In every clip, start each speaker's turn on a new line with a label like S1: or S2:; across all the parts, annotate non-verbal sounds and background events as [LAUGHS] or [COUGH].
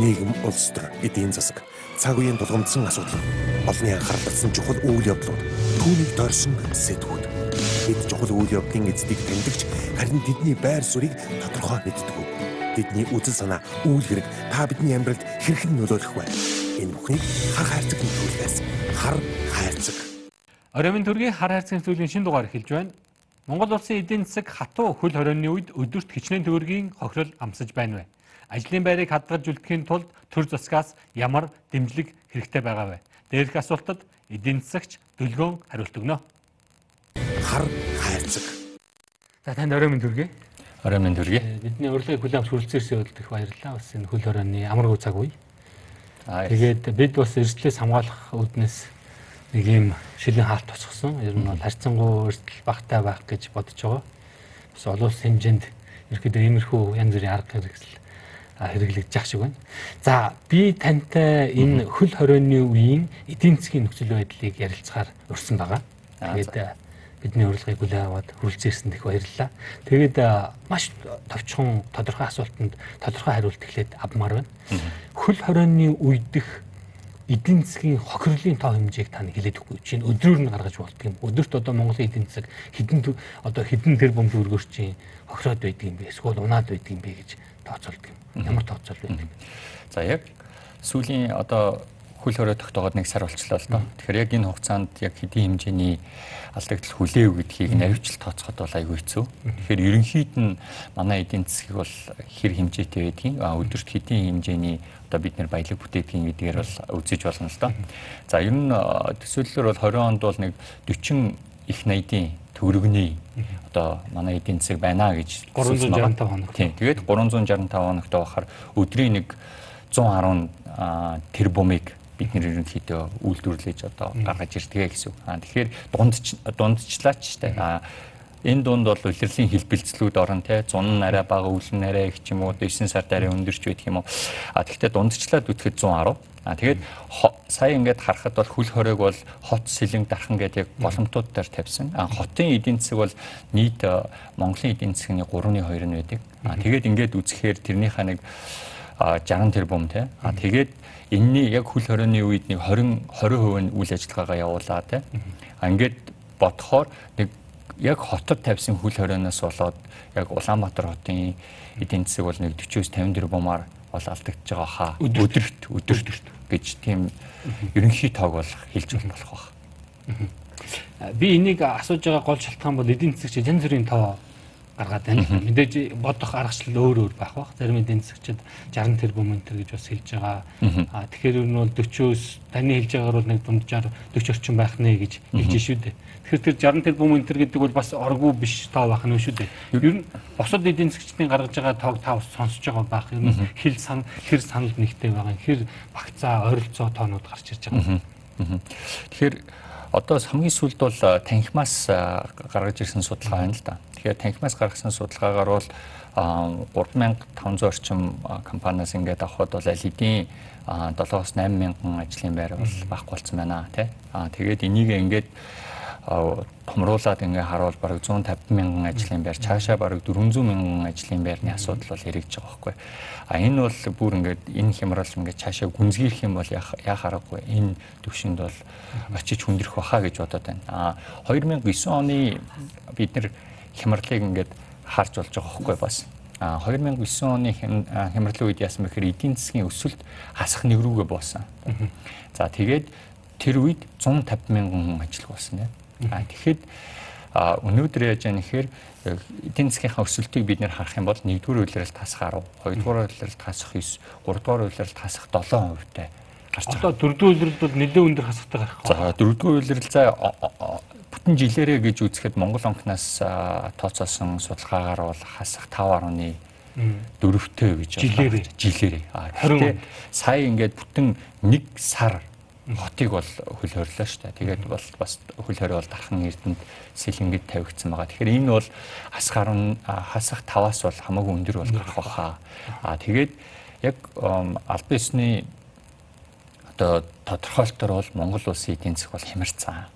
S1: нийгэм улс төр эдийн засаг цаг үеийн тулгамдсан асуудал олонний анхаарал татсан чухал үйл явдлууд түүнийг дорсон сэтгүүд бид чухал үйл явдлын эздийг тэмдэгч харин тэдний байр суурийг тодорхой мэддэг. Бидний үзэл санаа үйл хэрэг та бидний амьдралд хэрхэн нөлөөлөх вэ? Энэ бүхнийг хар хайрцаг нөлөөлөхөөс хар хайрцаг.
S2: Оройн төргийн хар хайрцаг зүйлийн шин дугаар эхэлж байна. Монгол улсын эдийн засаг хатуу хөл хорионы үед өдөрт хичнээн төгрөгийн хохирол амсаж байна вэ? Ажлын байрыг хадгалж үлдэхийн тулд төр засгаас ямар дэмжлэг хэрэгтэй байгаа вэ? Дээрх асуултад эдийн засагч дөлгөөн хариулт өгнө.
S1: Хар хайрцаг.
S2: За танд оройн төргий.
S3: Оройн төргий.
S2: Бидний урилгыг хүлээн авч хүрэлцээрсэн явдал их баярлалаа. Бас энэ хөл хорионы амаргүй цаг үе. Тэгээд бид бас эрсдлээс хамгаалах үүднээс нэг юм шилийн хаалт тосгосон. Ер нь бол харьцангуй эрсдэл багтай байх гэж бодож байгаа. Бас олон улсын хэмжээнд ерөөдөө иймэрхүү янз бүрийн арга хэрэгсэл хэрэглэгдэж ах шиг байна. За би тантай энэ хөл хорионы үеийн эдийн засгийн нөхцөл байдлыг ярилцахаар урьсан байгаа. Тэгээд бидний урилгыг хүлээн аваад хүрэлцээрсэнд их баярлалаа. Тэгээд маш товчхон тодорхой асуултанд тодорхой хариулт эхлээд авмаар байна. Хөл хорионы үедх эдийн засгийн хохирлын тоо хэмжээг та хэлээд өггүй. Чинь өдрөөр нь гаргаж болдго юм. Өдөрт одоо Монголын эдийн засаг хэдэн одоо хэдэн тэр бом төгрөгөөр чинь хохироод байдаг юм бэ? Эсвэл унаад байдаг юм бэ гэж тооцоолдог юм. Ямар тооцоол байдаг?
S3: За яг сүүлийн одоо хөл хорой тогтоогод нэг сар болчлоо л доо. Тэгэхээр яг энэ хугацаанд яг хэдийн хэмжээний алдагдал хүлээв гэдгийг наривчлал тооцоход бол айгүй хэцүү. Тэгэхээр ерөнхийд нь манай эдийн засгийг бол хэр хэмжээтэй байдгийг өдөрт хэдийн хэмжээний одоо бид нэр баялаг бүтээдгийг гэдгээр бол үзэж болно л доо. За ер нь төсөөллөөр бол 20 онд бол нэг 40 их 80-ийн төгрөгний одоо манай эдийн засаг байна гэж
S2: 365 хоног.
S3: Тийм. Тэгээд 365 хоногт байхаар өдрийн нэг 110 тэрбумыг бид нэр ерөнхийдөө үйлдвэрлэж одоо гаргаж ирдгээ гэсэн. Аа тэгэхээр дундч дундчлаач штэ. Аа энэ дунд бол улирлын хэлбэлцлүүд орон те зун арай бага өвлөн арай их ч юм уу 9 сард арай өндөрч байдаг юм уу. А тэгэхдээ дундчлаад үтгэхэд 110. А тэгээд сая ингээд харахад бол хүл хориг бол хот сэлэн дархан гэдэг яг боломтууд дээр тавьсан. А хотын эдийн засаг бол нийт Монголын эдийн засгийн 3.2 нь байдаг. А тэгээд ингээд үзэхээр тэрнийхээ нэг 60 тэрбум те. А тэгээд энэний яг хөл хорионы үед нэг 20 20% нь үйл ажиллагаагаа явуулаа те. Ингээд бодохоор нэг яг хотод тавьсан хөл хорионоос болоод яг Улаанбаатар хотын эдийн засаг бол нэг 40-50 тэрбумаар бол алдагдж байгаа хаа. Өдөрт өдөрт гэж тийм ерөнхий тоог бол хэлж болох байх.
S2: Би энийг асууж байгаа гол шалтгаан бол эдийн засагч янз бүрийн тоо гаргаад байна. Мэдээж бодох аргачлал өөр өөр байх бах. Зарим эдийн засагчид 60 тэрбум өнтер гэж бас хэлж байгаа. Аа тэгэхээр ер нь бол 40-өөс таны хэлж байгаагаар бол нэг дунджаар 40 орчим байх нэ гэж хэлж шүү дээ. Тэгэхээр тэр 60 тэрбум өнтер гэдэг бол бас оргуу биш тоо байх нь шүү дээ. Ер нь босод эдийн засагчдын гаргаж байгаа тоог та сонсож байгаа байх. Ер нь хэл сан хэр санал нэгтэй байгаа. Хэр багцаа ойролцоо тоонууд гарч ирж байгаа.
S3: Тэгэхээр одоо хамгийн сүүлд бол танхимаас гаргаж ирсэн судалгаа байна л да. Тэгэхээр танхимаас гаргасан судалгаагаар бол 3500 орчим компаниас ингээд авахд бол аль хэдийн 7-8 мянган ажлын байр бол багц болсон байна тий. Аа тэгээд энийг ингээд томруулаад ингээ харуул бараг 150 мянган ажлын байр цаашаа бараг 400 мянган ажлын байрны асуудал бол эргэж байгаа байхгүй. А энэ бол бүр ингээд энэ хямрал ингээ цаашаа гүнзгийрэх юм бол яах аргагүй. Энэ төвшөнд бол очиж хүндрэх баха гэж бодоод байна. А 2009 оны бид нар хямралыг ингээд харж болж байгаа хөөхгүй бас. А 2009 оны хямралын үед яасан бэхээр эдийн засгийн өсөлт хасах нэг рүүгээ буусан. [LAUGHS] За тэгээд тэр үед 150 мянган хүн ажиллах болсон тийм. А тэгэхэд өнөөдөр яаж яах нэхэр эдийн засгийнхаа өсөлтийг бид нэр харах юм бол нэгдүгээр үйлрэлт хасах 10, хоёрдугаар үйлрэлт хасах 9, гуравдугаар үйлрэлт хасах 7% тай
S2: гарч байгаа. Одоо дөрөвдүгээр үйлрэлт бол нэлээд өндөр хасахтай гарах.
S3: За дөрөвдүгээр үйлрэлт за бүтэн жилээрээ гэж үзэхэд Монгол онкноос тооцоосон судалгаагаар бол хасах 5.1 дөрөвтэй гэж
S2: жилээрээ
S3: жилээрээ. А гэхдээ сая ингээд бүтэн 1 сар хотыг бол хөл хорилоо шүү дээ. Тэгээд бол бас хөл хорой бол дархан эрдэнэд сэлэнгэд тавигдсан байгаа. Тэгэхээр энэ бол хасгаар нь хасах таваас бол хамаагүй өндөр бол гарах баха. А тэгээд яг албан ёсны одоо тодорхойлолтоор бол Монгол улсын эдийн засаг бол хямарцсан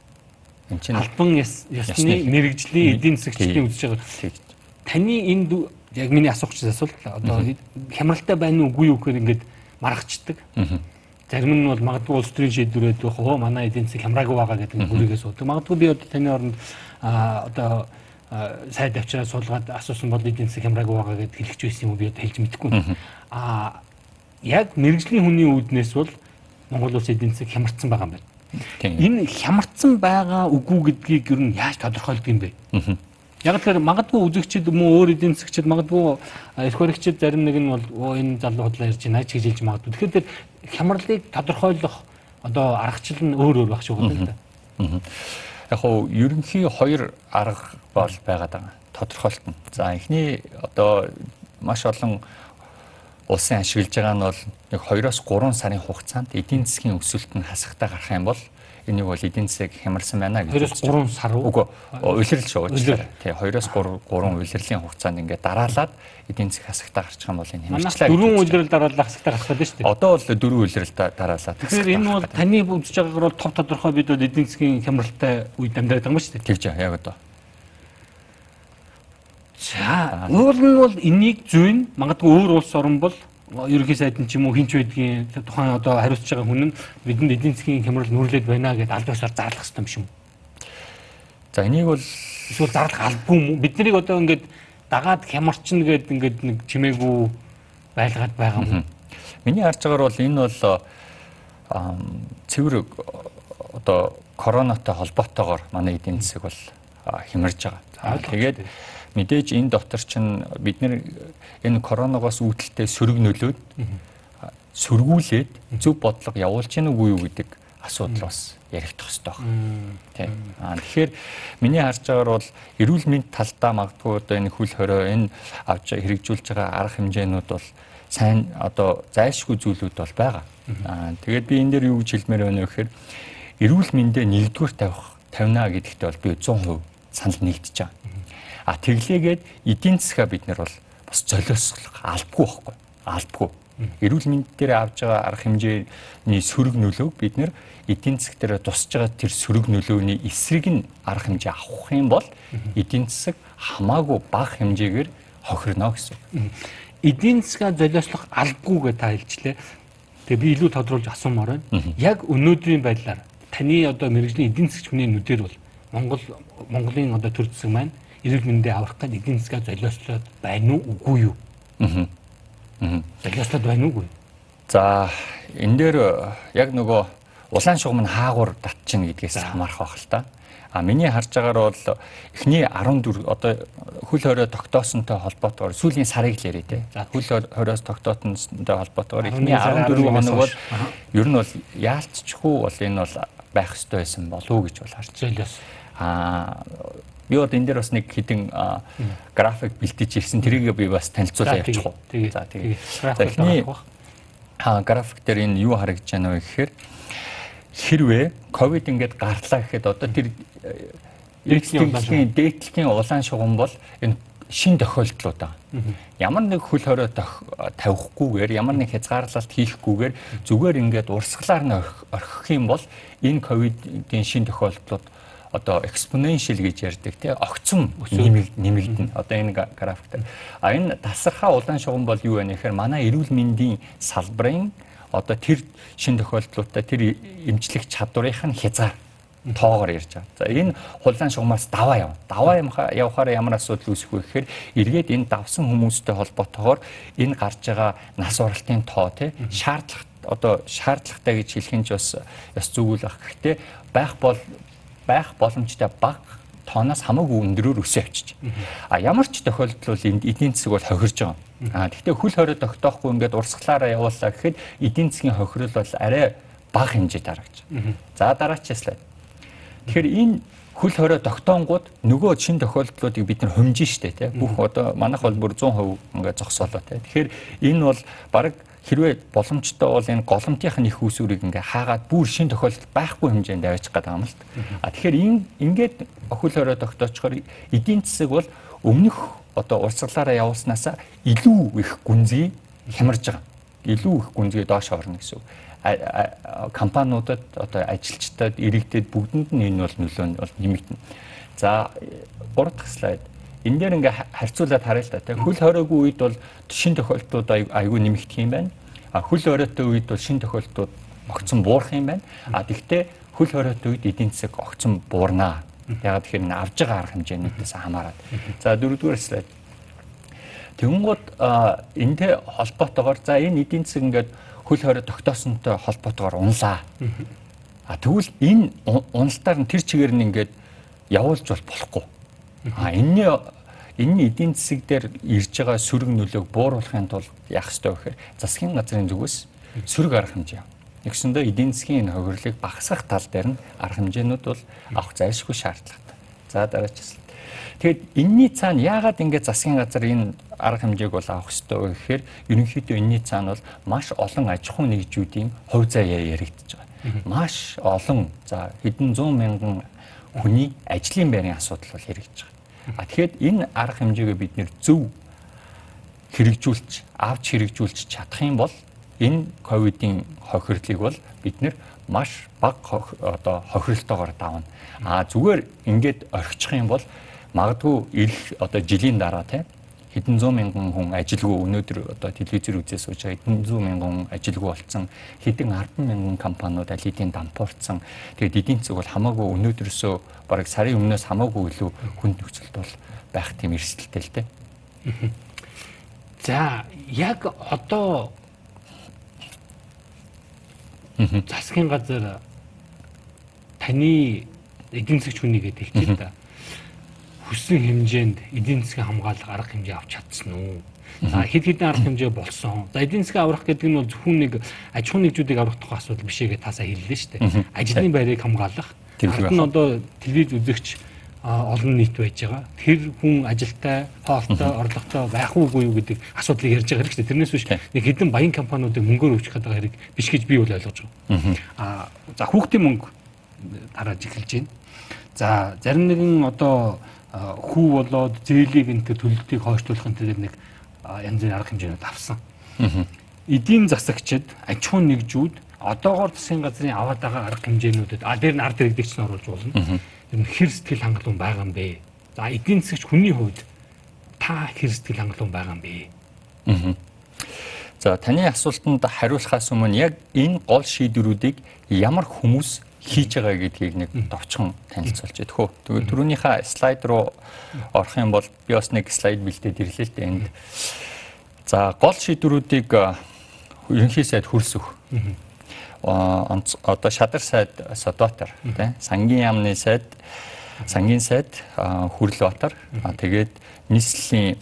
S2: Энд чинь албан ёсны мэрэгжлийн эдийн засгчдын үзэж байгаа. Таны энд яг миний асуух чинь асуулт одоо хямралтай байна уу үгүй юу гэхээр ингээд маргачдаг. Зарим нь бол магадгүй улс төрийн шийдвэрүүд хөө манай эдийн засаг хямраагүй байгаа гэдэг бүрийгээ суудаг. Магадгүй би одоо таны оронд а одоо сайд авчираа суулгаад асуусан бол эдийн засаг хямраагүй байгаа гэдээ хэлж байсан юм уу би одоо хэлж мэдэхгүй. А яг мэрэгжлийн хүний үүднээс бол Монгол улс эдийн засаг хямарсан байгаа юм байна. Энэ хямарсан байгаа үгүй гэдгийг ер нь яаж тодорхойлдог юм бэ? Яг тэгэхээр магадгүй үзэгчд мөн өөр эдийн засгчид магадгүй эрх баригчид зарим нэг нь бол энэ залуу худлаа ярьж байна ч гэж хэлж магадгүй. Тэгэхээр тэр хямралыг тодорхойлох одоо аргачлал нь өөр өөр байх л да.
S3: Яг хуу ерөнхий хоёр арга бол байгаад байгаа. Тодорхойлт нь. За эхний одоо маш олон улсын ашиглаж байгаа нь бол нэг 2-оос 3 сарын хугацаанд эдийн засгийн өсөлт нь хасагтаа гарах юм бол энийг бол эдийн засаг хямарсан байна
S2: гэж. 2-3 сар уу?
S3: Үгүй улирал шүү. Тий 2-оос 3 3 улирлын хугацаанд ингээд дараалаад эдийн засаг хасагтаа гарчих юм бол энэ
S2: хямарчлаа. Дөрвөн улирал дараалал хасагтаа гарах гэдэг шүү дээ.
S3: Одоо бол дөрвөн улирал дараалаад.
S2: Тэгэхээр энэ бол таны үзэж байгаагаар бол тов тодорхой бид бол эдийн засгийн хямралтай үед амьдраад байгаа юм шүү дээ.
S3: Тэгж яг одоо.
S2: За, уул нь бол энийг зүйн магадгүй өөр улс орн бол ерөнхий сайд нь ч юм уу хинч байдгийн тухайн одоо хариуцж байгаа хүн нь бидэнд эдийн засгийн хямрал нүрлээд байна гэдээ аль ёсоор зарлах хэрэгтэй юм юм.
S3: За энийг бол
S2: эсвэл зарлах албагүй юм. Бид нарыг одоо ингээд дагаад хямарчин гэдэг ингээд нэг чимээгүй байлгаад байгаа юм.
S3: Миний харж байгаагаар бол энэ бол цэвэр одоо коронатой холбоотойгоор манай эдийн засаг бол хямарж байгаа. Тэгээд мэдээж энэ дотор чинь бид нэр энэ коронавигоос үүдэлтэй сөрөг нөлөөд сөргүүлээд зөв бодлого явуулж гин үгүй юу гэдэг асуудал бас яригдах хэрэгтэй байна. Тийм. Аа тэгэхээр миний харж байгаагаар бол эрүүл мэнд талдаа магадгүй одоо энэ хүл хорио энэ авч хэрэгжүүлж байгаа арга хэмжээнүүд бол сайн одоо зайлшгүй зүйлүүд бол байгаа. Аа тэгээд би энэ дээр юу гэж хэлмээр байна вэ гэхээр эрүүл мэндэ нэгдүгээр тавих тавина гэдэгтээ бол би 100% санал нэгдэж байгаа. А тэглээгээд эдийн засгаа бид нар бол бас золиослох албагүй байхгүй. Албагүй. Эрүүл мэнд дээр авж байгаа арга хэмжээний сөрөг нөлөөг бид нар эдийн засаг дээр тусж байгаа тэр сөрөг нөлөөний эсрэг нь арга хэмжээ авах юм бол эдийн засаг хамаагүй бага хэмжээгээр хохирно гэсэн.
S2: Эдийн засгаа золиослох албагүй гэж та хэлжлээ. Тэгээ би илүү тодруулж асуумаар байна. Яг өнөөдрийн байдлаар таны одоо мэрэгжлийн эдийн засгч хүний нүдээр бол Монгол Монголын одоо төр засаг маань эрүүл мэндээ аврах гэдэг эдийн засгаа золиослоод байна уу үгүй юу? Аа. Аа. Золиослоод байна уугүй.
S3: За энэ дээр яг нөгөө улаан шугам нь хаагур татчихна гэдгээс хамаарах байх л та. А миний харж байгаагаар бол эхний 14 одоо хөл хорой тогтоосонтой холбоотойгоор сүүлийн сарыг л яриа те. Хөл хоройос тогтоосонтой холбоотойгоор эхний 14 хоног бол ер нь бол яалтчгүй бол энэ бол байх ёстой байсан болов уу гэж бол харж
S2: байна.
S3: А Би одоо энэ дээр бас нэг хідэн график бэлтэж ирсэн. Тэрийг би бас танилцуулаа явуучих уу.
S2: За тэгээ. Эхний
S3: график дээр энэ юу харагдаж байна вэ гэхээр хэрвээ ковид ингээд гарлаа гэхэд одоо тэр дээдлэгийн дээдлэгийн улаан шугам бол энэ шин тохиолдлууд байгаа. Ямар нэг хөл хорой тавихгүйгээр ямар нэг хязгаарлалт хийхгүйгээр зүгээр ингээд урсгалаар нь орхих юм бол энэ ковидын шин тохиолдлууд одоо exponential гэж ярьдаг тий огцом нэмэгдэнэ. Одоо энэ график дээр. А энэ тасархаа улаан шугам бол юу вэ гэхээр манай эрүүл мэндийн салбарын одоо тэр шин тохиолдлуудтай тэр эмчлэх чадварынх нь хязгаар тоогоор ярьж байгаа. За энэ хулаан шугамаас даваа яв. Даваа явахаар ямар асуудал үүсэх вэ гэхээр эргээд энэ давсан хүмүүстэй холбоотойгоор энэ гарч байгаа нас уралтын тоо тий шаардлага одоо шаардлагатай гэж хэлэх нь ч бас бас зүгүүл ах. Гэхдээ байх бол байх боломжтой бага тооноос хамаагүй өндөрөөр өсөө авчиж. А ямар ч тохиолдол бол энд эдийн засаг бол хохирж байгаа. А гэхдээ хөл хорой тогтоохгүй ингээд урсгалаараа явууллаа гэхэд эдийн засгийн хохирол бол арай бага хэмжээтэй харагдаж. За дараач слайд. Тэгэхээр энэ хөл хорой тогтоонгууд нөгөө шин тохиолдлуудыг бид нар хомжин штэ тий. Бүх одоо манайх бол бүр 100% ингээд зогсоолоо тий. Тэгэхээр энэ бол баг хэрвээ боломжтой бол энэ голомтынх нь их усүрийг ингээ хаагаад бүр шин тохиолдолд байхгүй хэмжээнд аваачих гэдэг юм л та. А тэгэхээр энэ ингээд охил хорой тогтоочхоор эдийн засаг бол өмнөх одоо урсгалаараа явуулснаасаа илүү их гүнзгий хямарж байгаа. Илүү их гүнзгий доош орно гэсэн үг. компаниудад одоо ажилчдад иргэдэд бүгдэнд нь энэ бол нөлөө нь бол нэмэгдэнэ. За 3 дахь слайд энэ дээр ингээ харьцуулаад харъя л да. Тэг хөл хороогүй үед бол шин тохиолдлууд айгүй нэмэгдэх юм байна. хөл оройтой үед бол шин тохиолдолд огцон буурах юм байна. А тэгвэл хөл хоройтой үед эдийн засаг огцон буурнаа. Ягаад тэгэхээр энэ авж байгаа арга хэмжээнүүдээс хамаарат. За дөрөвдүгээр слайд. Тэнгууд энэтэй холбоотойгоор за энэ эдийн засаг ингээд хөл хорой тогтоосонтой холбоотойгоор унлаа. А тэгвэл энэ уналтаар нь тэр чигээр нь ингээд явуулж бол болохгүй. А энэний энэ эдийн засаг дээр ирж байгаа сөрөг нөлөөг бууруулахын тулд яах ёстой вэ гэхээр засгийн газрын зүгээс сөрөг арга хэмжээ. Нэгсэндээ эдийн засгийн хохирлыг багасгах тал дээр нь арга хэмжээнүүд бол авах зайлшгүй шаардлагатай. За дараач слайд. Тэгэд энэний цаана яагаад ингээд засгийн газар энэ арга хэмжээг бол авах ёстой вэ гэхээр ерөнхийдөө энэний цаана бол маш олон аж ахуй нэгжүүдийн хувь заяа яригдчихэж байгаа маш олон за хэдэн зуун мянган хүний ажлын байрын асуудал бол хэрэгжиж байгаа. А тэгэхээр энэ арга хэмжээгээ бид нэр зөв хэрэгжүүлж, авч хэрэгжүүлж чадах юм бол энэ ковидын хохирлыг бол бид нэр маш бага одоо хохиролтойгоор давна. А зүгээр ингээд орхичих юм бол магадгүй ил одоо жилийн дараа тийм хэдэн зуун мянган хүн ажилгүй өнөөдөр одоо телевизээр үзээ сууж байгаа хэдэн зуун мянган ажилгүй болцсон хэдэн 10 мянган компаниуд алидийн дампуурцсан тэгээд эдийн засаг бол хамаагүй өнөөдрөөсөө бараг сарын өмнөөс хамаагүй илүү хүнд нөхцөлд бол байх тийм эрсдэлтэй л дээ.
S2: За яг одоо засгийн газар таны эдийн засгч хүний гэдэг хэлчихэ та хүссэн хэмжээнд эдийн засгийн хамгаалах арга хэмжээ авч чадсан уу? За хэд хэдэн арга хэмжээ болсон. За эдийн засгийн аврах гэдэг нь бол зөвхөн нэг аж ахуйн нэгжүүдийг аврах тухай асуудал биш ээ таасаа хэллээ шүү дээ. Ажлын байрыг хамгаалах. Ард нь одоо телевиз үзэгч олон нийт байж байгаа. Тэр хүн ажилтай, хоолтой, орлоготой байх уугүй юу гэдэг асуудлыг ярьж байгаа хэрэгтэй. Тэрнээс биш нэг хэдэн баян компаниудыг мөнгөөр өгчих гэдэг хэрэг биш гэж би бол ойлгож байгаа. Аа за хүүхдийн мөнгө тарааж эхэлж байна. За зарим нэгэн одоо хүү болоод зээлийг энэ төлөлтийг хойшлуулахын тулд нэг янз бүрийн арга хэмжээнүүд авсан. Эдийн засагчид аж ахуй нэгжүүд одоогоор засгийн газрын аваад байгаа арга хэмжээнүүдэд а дээр нь ард иргэдэгч нь оруулж болно. Тэр нь хэр сэтгэл хангалуун байгаа юм бэ? За эдийн засагч хүний хувьд та хэр сэтгэл хангалуун байгаа юм бэ?
S3: За таны асуултанд хариулахаас өмнө яг энэ гол шийдвэрүүдийг ямар хүмүүс хийж байгаа гэдгийг нэг товчхон танилцуулж үү. Тэгээд түрүүнийхээ слайд руу орох юм бол би бас нэг слайд бэлдээд ирлээ л дээ энд. За гол шийдвэрүүдийг ерөнхий сайд хөрс өг. Одоо шадар сайд Содотор тий сангийн яамны сайд сангийн сайд Хүрл Батар тэгээд нийслэлийн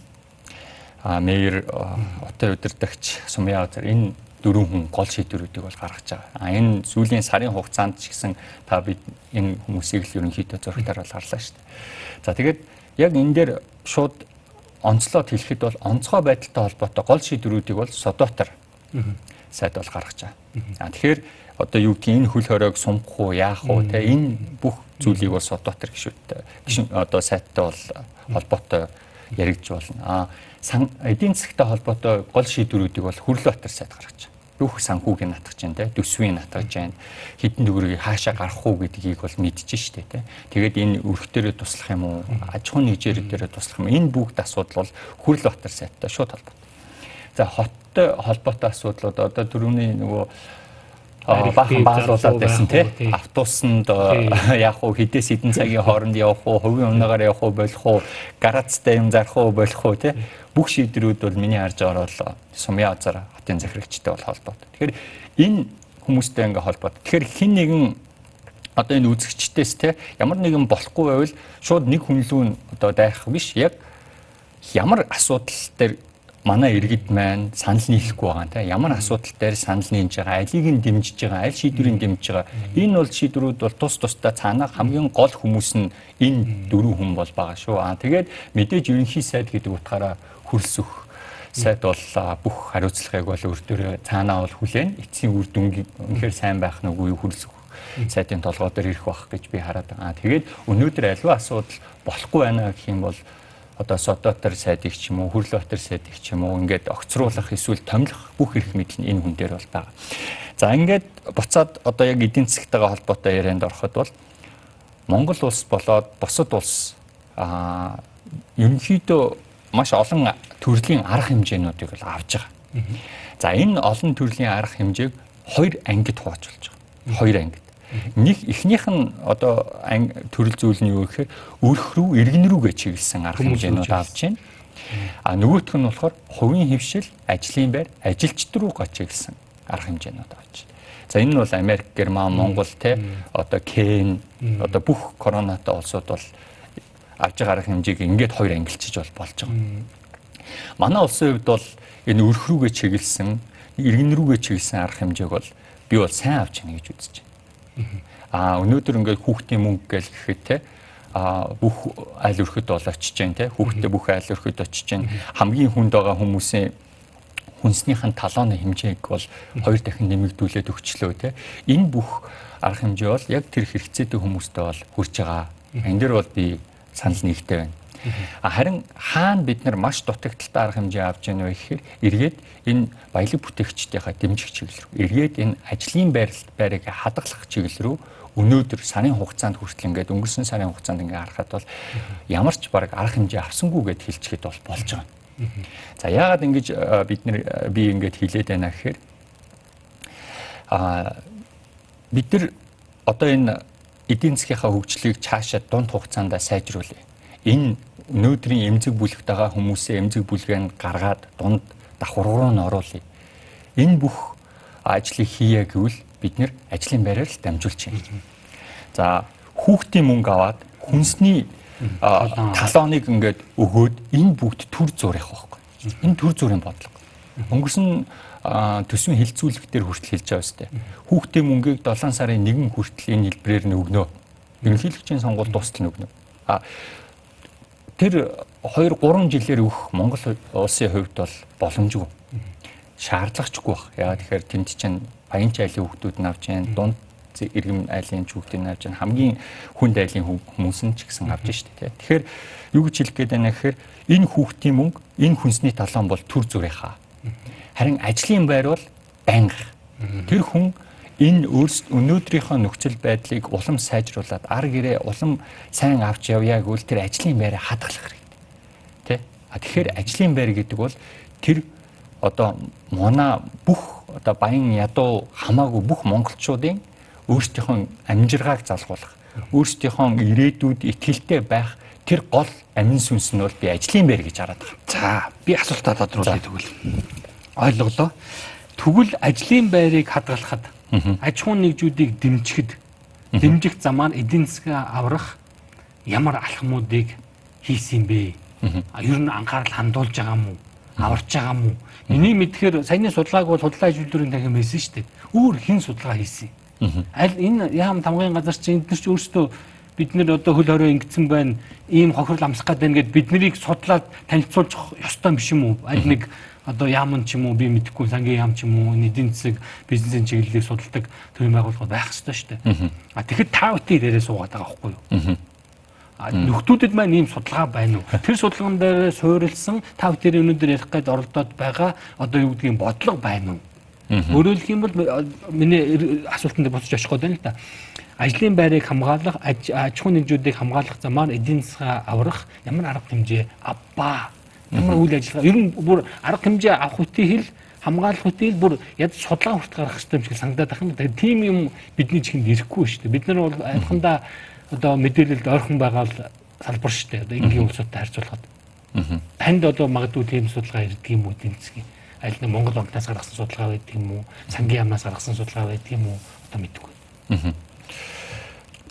S3: мэйр отын удирдагч Сумья Газар энэ дөрвөн хүн гол шийдвэрүүдийг бол гаргаж байгаа. А энэ сүүлийн сарын хугацаанд ч гэсэн та бид энэ хүмүүсийг л ерөнхийдөө зөрөгтөр бол харлаа шүү дээ. За тэгээд яг энэ дээр шууд онцлоод хэлэхэд бол онцгой байдалтай холбоотой гол шийдвэрүүдийг бол Содотор сайд бол гаргаж байгаа. А тэгэхээр одоо юу гэх энэ хөл хоройг сумгах уу яах уу те энэ бүх зүйлийг бол Содотор гişүүдтэй гişүн одоо сайттай бол холбоотой яригдж болно. А эдийн засагтай холбоотой гол шийдвэрүүдийг бол Хүрлбаатар сайд гаргаж бүх санхүүгийн натгаж байна те төсвийн натгаж байна хідэн төгрөгийг хаашаа гарах уу гэдгийг бол мэдчихэж штэ те. Тэгээд энэ өрхтөрөө туслах юм уу? Аж ахуйн нэгжээр дээрээ туслах юм энэ бүгд асуудал бол хүрл батар сайттай шууд холбоотой за хоттой холбоотой асуудлууд одоо түрүүний нөгөө баахан баалуулаад байсан тий? автобусанд яах вэ хідээс хідэн цагийн хооронд явах уу хувийн унаагаар явах уу болох уу гарацтай юм зарах уу болох уу тий? Бүх шийдрүүд бол миний харж байгаа бол сумья азар хотын захирагчтай бол холбоотой. Тэгэхээр энэ хүмүүстэй ингээ холбоотой. Тэгэхээр хин нэгэн одоо энэ үзэгчдээс те ямар нэгэн болохгүй байвал шууд нэг хүн лүү одоо дайрах биш. Яг ямар асуудал дээр манай иргэд маань санал нийлэхгүй байгаа тийм ямар асуудал дээр санал нийлж байгаа алийг нь дэмжиж байгаа аль шийдвэрийг дэмжиж байгаа. Энэ бол шийдвэрүүд бол тус тусдаа цаанаа хамгийн гол хүмүүс нь энэ дөрвөн хүн бол байгаа шүү. Аа тэгээд мэдээж ерөнхий сайд гэдэг утгаараа хөрсөх сайд бол бүх хариуцлагыг бол өөртөө цаанаа бол хүлээн эцсийн үр дүнгийн үнэхээр сайн байх нь үгүй хөрсөх сайдын толгой дээр ирэх байх гэж би хараад байгаа. Тэгээд өнөөдөр аливаа асуудал болохгүй байна гэх юм бол одоо Содотор сайдыг ч юм уу Хүрлбатар сайдыг ч юм уу ингээд огцруулах эсвэл томилох бүх эрх мэдэл нь энэ хүн дээр бол байгаа. За ингээд буцаад одоо яг эдийн засгтайгаа холбоотой ярианд ороход бол Монгол улс болоод бусад улс аа ерөнхийдөө маш олон төрлийн арга хэмжээнүүдийг бол авж байгаа. За энэ олон төрлийн арга хэмжээг хоёр ангид хуваачулж байгаа. Хоёр ангид. Нэг эхнийх нь одоо төрөл зүйл нь юу гэхээр өрх рүү иргэн рүүгээ чиглэсэн арга хэмжээнүүд авч байна. А нөгөөх нь болохоор хувийн хөвшил, ажлын байр, ажилчид рүү гачигласан арга хэмжээнүүд авч байна. За энэ нь бол Америк, Герман, Монгол те одоо Кен одоо бүх коронатай улсууд бол авж байгаа арга хэмжээг ингээд хоёр ангилчиж бол болж байгаа. Манай улсын хувьд бол энэ өрх рүүгээ чиглэсэн, иргэн рүүгээ чиглэсэн арга хэмжээг бол би бол сайн авч яана гэж үзэж байна. Аа өнөөдөр ингээд хүүхдийн мөнгө гэж гэхэд те а бүх айл өрхөд бол очиж जैन те хүүхдээ бүх айл өрхөд очиж जैन хамгийн хүнд байгаа хүмүүсийн хүнснийхэн талооны хэмжээг бол хоёр дахин нэмэгдүүлээд өгчлөө те энэ бүх арга хэмжээ бол яг тэр хэрэгцээтэй хүмүүстэй бол хүрч байгаа. Энэ дэр бол би санал нэгтэй байна. Харин хаана бид нар маш дутагдaltaй арга хэмжээ авч яана вэ гэхээр эргээд энэ баялаг бүтээгчдийнхаа дэмжих чиглэл рүү эргээд энэ ажлын байрлал байрыг хадгалах чиглэл рүү өнөөдөр сарын хугацаанд хүртэл ингээд өнгөрсөн сарын хугацаанд ингээд харахад бол ямар ч баг арга хэмжээ авсангүй гэд хэлчихэд бол болж байгаа. За яагаад ингэж бид нар би ингэж хэлээд байна гэхээр а бид нар одоо энэ эдийн засгийнхаа хөгжлийг цаашаа дунд хугацаанд сайжруулъя. Энэ өнөөдрийн эмзэг бүлэгт байгаа хүмүүсээ эмзэг бүлгээ нь гаргаад дунд давхар руу нь оруулъя. Энэ бүх ажлыг хийе гэвэл бид нэр ажлын байраар л дамжуулж байна. За хүүхдийн мөнгө аваад хүнсний талооныг ингээд өгөөд энэ бүгд төр зур явах байхгүй. Энэ төр зүрийн бодлого. Өнгөрсөн төсвийн хилцүүлэг дээр хүртэл хэлж байгаа үстэй. Хүүхдийн мөнгийг 7 сарын 1 хүртэл энэ хэлбэрээр нь өгнө. Ерөнхийлөгчийн сонгуул дуустал нь өгнө. А тэр 2 3 жилээр өгөх Монгол улсын хувьд бол боломжгүй. Шаардлагачгүй баг. Яагаад тэгэхээр тэнд чинь баян чайлын хүүхдүүд нь авч जैन дунд иргэм айлын хүүхдийн авч जैन хамгийн хүнд айлын хүмүүс нь ч гэсэн авч штэ тий. Тэгэхээр юу гэж хэлэх гээд байна гэхээр энэ хүүхдийн мөнгө энэ хүнсний талаан бол төр зүрийнхаа. Харин ажлын байр бол банги. Тэр хүн энэ өнөөдрийнхөө нөхцөл байдлыг улам сайжруулад ар гэрээ улам сайн авч явъя гэвэл тэр ажлын байраа хадгалах хэрэгтэй. Тэ? А тэгэхээр ажлын байр гэдэг бол тэр одоо мона бүх одоо баян ядуу хамаагүй бүх монголчуудын өөрсдийнхөө амжиргааг залгуулах, өөрсдийнхөө ирээдүйд ихтгэлтэй байх тэр гол амин сүнс нь бол би ажлын байр гэж хараад байгаа.
S2: За, би асуултаа тодруулъя тэгвэл. Ойлголоо. Тэгвэл ажлын байрыг хадгалахад аж ахуйн нэгжүүдийг дэмжихэд дэмжих замаар эдийн засгаа аврах ямар алхмуудыг хийсэн бэ? Ер нь анхаарал хандуулж байгаа мó? Аварч байгаа мó? Миний мэдхээр саяны судалгааг бол худлаа ажилтнуудын дахин хэлсэн шүү дээ. Өөр хэн судалгаа хийсэн? Аль энэ яам тамгын газар чинь эдгээр ч өөрсдөө бид нэр одоо хөл хорой ингэсэн байна. Ийм хохирол амсах гээд байна гэд бид нарыг судлаад танилцуулж ёстой юм биш юм уу? Аль нэг одоо яамн ч юм уу би мэдэхгүй сангийн яам ч юм уу эдийн засаг бизнесийн чиглэлийг судалдаг төрийн байгууллага байх ёстой шүү дээ. А тэгэхэд та бүхэн дээрээ суугаад байгаа байхгүй юу? А нөхдүүдэд маань ийм судалгаа байна уу? Тэр судалгаан дээр суурилсан та бүхэн өнөөдөр ярих гээд оролдоод байгаа одоо юу гэдгийг бодлого байна уу? Өөрөөр хэлэх юм бол миний асуултанд буцаж очих гээд байна л да. Ажлын байрыг хамгаалах, аж ахуйн нэгжүүдийг хамгаалах замаар эдийн засгаа аврах ямар арга хэмжээ авбаа? Ямар үйл ажиллагаа? Ер нь бүр арга хэмжээ авах үтий хэл хамгаалах үтий бүр яд судалгаа хүрт гарах хэрэгтэй юм шиг санагдаад байна. Тэгэхээр тийм юм бидний чихэнд ирэхгүй шүү дээ. Бид нар бол айлхандаа одоо мэдээлэлд ойрхон байгаа л салбар шүү дээ. Одоо энгийн улсуудтай харьцуулахад. Танд одоо магадгүй тийм судалгаа ирдэг юм уу засгийн? аль нэг Монгол банкнаас гаргасан судалгаа байдаг юм уу? Сангийн яамнаас гаргасан судалгаа байдаг юм уу? Одоо мэдэхгүй.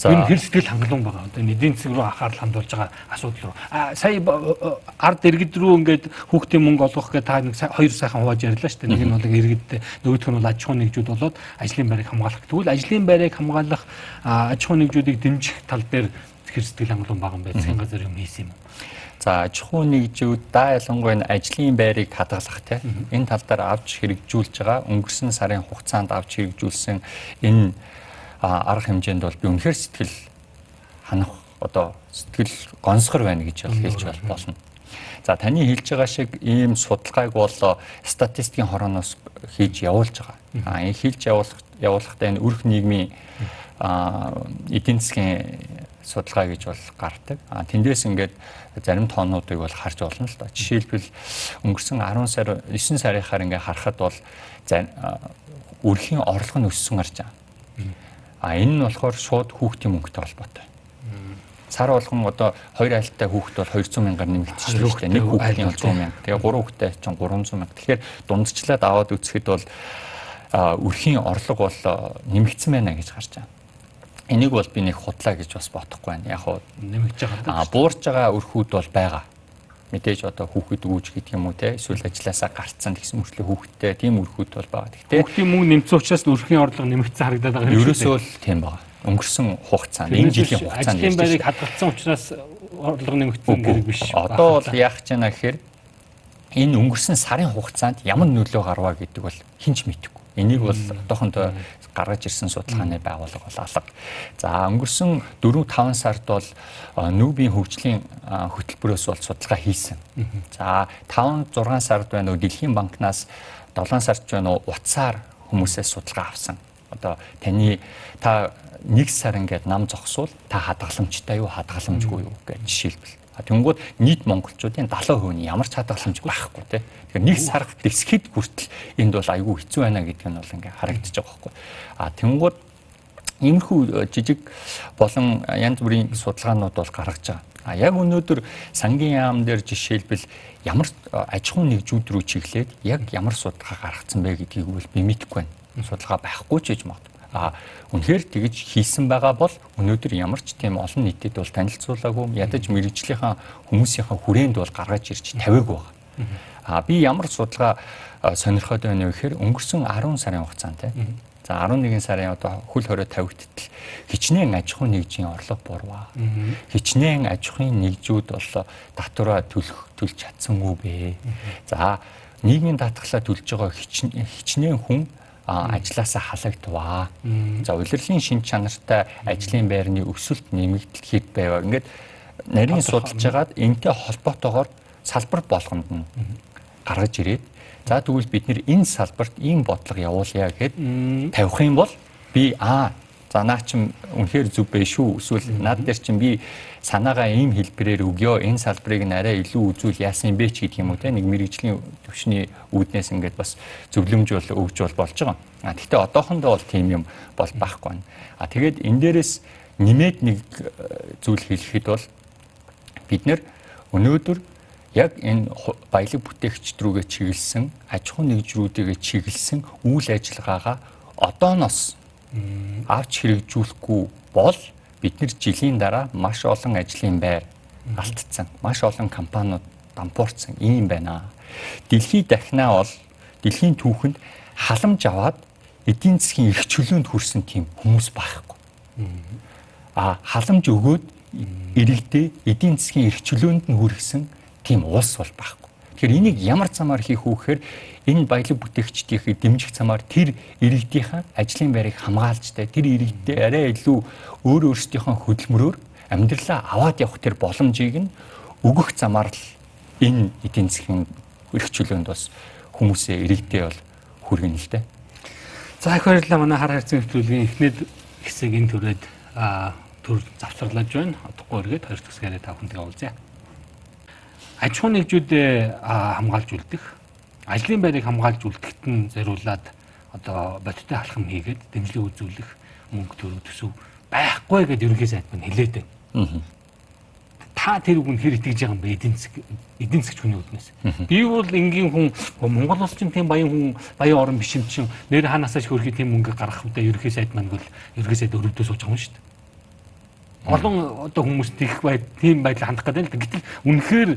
S2: За энэ хэр сэтгэл хангалуун байгаа. Одоо эдийн засаг руу анхаарал хандуулж байгаа асуудал руу. А сая ард иргэд рүү ингээд хүүхдийн мөнгө олгох гэдэг та нэг хоёр сайхан хувааж ярьлаа шүү дээ. Нэг нь бол иргэд нөгөөх нь бол аж ахуйн нэгжүүд болоод ажлын байрыг хамгаалах. Тэгвэл ажлын байрыг хамгаалах аж ахуйн нэгжүүдийг дэмжих тал дээр хэр сэтгэл хангалуун байгаа юм бэ? Засгийн газар юм хийсэн юм уу?
S3: За аж ахуйн нэгжүүд да ялангуяа энэ ажлын байрыг хадгалах те энэ тал дээр авч хэрэгжүүлж байгаа өнгөрсөн сарын хугацаанд авч хэрэгжүүлсэн энэ арга хэмжээнд бол би үнэхээр сэтгэл ханах одоо сэтгэл гонсгор байна гэж хэлж болно. За таны хэлж байгаа шиг ийм судалгааг бол статистикийн хорооноос хийж явуулж байгаа. А энэ хийж явуулах явуулахдаа энэ өрх нийгмийн эдийн засгийн судалгаа гэж бол гардаг. А тэндээс ингээд зарим тоонуудыг бол харж олно л доо. Жишээлбэл өнгөрсөн 10 сар 9 сарынхаар ингээд харахад бол өрхийн орлого нь өссөн гарч байгаа. А энэ нь болохоор шууд хүүхдийн мөнгөтэй холбоотой. Сар болгон одоо хоёр айлттай хүүхэд бол 200 мянгаар нэмэгдчихсэн шүү дээ. Нэг хүүхдийн 100 мянга. Тэгээ гурван хүүхдтэй чинь 300 мянга. Тэгэхээр дундчлаад аваад үзэхэд бол өрхийн орлого бол нэмэгдсэн байна гэж гарч байгаа. Энийг бол би нэг худлаа гэж бас бодохгүй байна. Яг
S2: нэмэгдэж байгаа.
S3: Аа буурж байгаа өрхүүд бол байгаа мэдээж одоо хүүхэд үүж гэдэг юм уу те эсвэл ажилласаа гарцсан гэсэн мөрчлөө хүүхэдтэй тийм өрхүүд бол байгаа.
S2: Гэхдээ хүүхдийн мөнгө нэмсэн учраас өрхийн орлого нэмэгдсэн харагдаад байгаа
S3: юм шиг. Ерөөсөө л тийм байгаа. Өнгөрсөн хугацаанд энэ жилийн хугацаанд
S2: ажлын байрыг хадгалсан учраас орлого нэмэгдсэн гэдэг биш.
S3: Одоо бол яах гэж байна гэхээр энэ өнгөрсөн сарын хугацаанд ямар нөлөө гарваа гэдэг бол хинч мэдэхгүй. Энийг бол одоохондоо гаргаж ирсэн судалгааны байгууллага бол алга. За өнгөрсөн 4 5 сард бол нүүбийн хөгжлийн хөтөлбөрөөс бол судалгаа хийсэн. За 5 6 сард байна уу Дэлхийн банкнаас 7 сард байна уу утсаар хүмүүсээс судалгаа авсан. Одоо таны та нэг сар ингээд нам зогсвол та хадгаламжтай юу хадгаламжгүй юу гэж жишээлбэл Тэнгүүд нийт монголчуудын 70% нь ямар ч хадгаламж байхгүй тий. Тэгэхээр нэг сар дэсгэд хүртэл энд бол айгүй хэцүү байна гэдэг нь бол ингээ харагдаж байгаа байхгүй. А тэнгүүд иймэрхүү э, жижиг болон янз бүрийн судалгаанууд бол гаргаж байгаа. А яг өнөөдөр сангийн яам дээр жишээлбэл ямар э, аж ахуйн нэгжүүд рүү чиглээд яг ямар судалгаа гаргацсан бэ гэдгийг бол би мэдэхгүй байна. Судалгаа байхгүй ч гэж магадгүй. А үнэхээр тэгж хийсэн байгаа бол өнөөдөр ямар ч тийм олон нийтэд бол танилцуулаагүй ядаж мэрэгжлийнхаа хүмүүсийнхаа хүрээнд бол гаргаж ирж тавиагүй байгаа. А би ямар судалгаа сонирхоод байна вэ гэхээр өнгөрсөн 10 сарын хугацаанд тийм За 11 сарын одоо хөл хорой тавигдтал. Хичнээн аж ахуйн нэгжийн орлого бурваа. Хичнээн аж ахуйн нэгжүүд бол татвараа төлөх төлж чадсангүй бэ. За нийгмийн даатгалаа төлж байгаа хичнээн хүн ажилласаа халагдваа. За улирлын шин чанартай ажлын байрны өсөлт нэмэгдэл хэд байваа. Ингээд нарийн судалж байгаад энтэй холбоотойгоор салбар болгонд нь гаргаж ирээд за тэгвэл бид нэр энэ салбарт ийм бодлого явуулъя гэхэд тавих юм бол би аа за наа чим үнэхээр зүг бэ шүү эсвэл над дээр чим би санаагаа ийм хэлбэрээр өгөө энэ салбарыг нь арай илүү үзүүл яасан юм бэ ч гэдэг юм уу те нэг мэрэгжлийн төвшний үүднээс ингээд бас зөвлөмж бол өгж бол болж байгаа. А гэхдээ одоохондоо бол тийм юм бол байхгүй байна. А тэгээд энэ дээрээс нэмээд нэг э, зүйл хэлэхэд бол бид нэр өнөөдөр яг энэ баялаг бүтээгчд рүүгээ чиглэсэн аж ахуйн нэгжрүүдээ чиглэсэн үйл ажиллагаагаа одооноос авч хэрэгжүүлэхгүй бол бид нэр жилийн дараа маш олон ажлын байр алдсан. Маш олон компаниуд дампуурсан ийм байна. Дэлхийд дахнаа бол дэлхийн түүхэнд халамж аваад эдийн засгийн эрх чөлөөнд хүрсэн тийм хүмүүс байхгүй. А халамж өгөөд иргэдээ эдийн засгийн эрх чөлөөнд нь хүрсэн тийм улс бол байхгүй. Тэгэхээр энийг ямар замаар хийх үү гэхээр энэ баялаг бүтээгчдийнхээ дэмжих замаар тэр иргэдийнхээ ажлын байрыг хамгаалжтай тэр иргэдэд арай илүү өөр өөрсдийнхөө хөдөлмөрөөр амьдралаа аваад явах тэр боломжийг нь өгөх замаар л энэ эдийн засгийн эрх чөлөөнд бас хүмүүсээ иргэдээ бол хүргэн л дээ.
S2: За их баярлалаа манай хар хайрцаг нэвтрүүлгийн эхнээд хэсэг энэ төрөд төр завсарлаж байна. Одохгүй эргээд хоёр төгсгээрээ та бүхэнтэйгээ уулзъя. Аж ахуйн нэгжүүдээ хамгаалж үлдэх ажлын байрыг хамгаалж үлдэхэд нь зориулаад одоо бодиттой халахам хийгээд дэмжлэг үзүүлэх мөнгө төрөх төсөв байхгүй гэдээ ерөнхий сайд мань хэлээд байна. Та тэр үгэнд хэр итгэж байгаа юм бэ эдийн засаг эдийн засгч хүний үднээс. Би бол энгийн хүн Монгол улс чинь тийм баян хүн баян орн биш юм чинь нэр ханаасаа ч хөрхий тийм мөнгө гаргах үедээ ерөнхий сайд мань бол ерөнхий сайд өрөвдөө сууж байгаа юм шүү дээ. Олон одоо хүмүүс тийх бай тийм байдлаа хандах гэдэг л гэтэл үнэхээр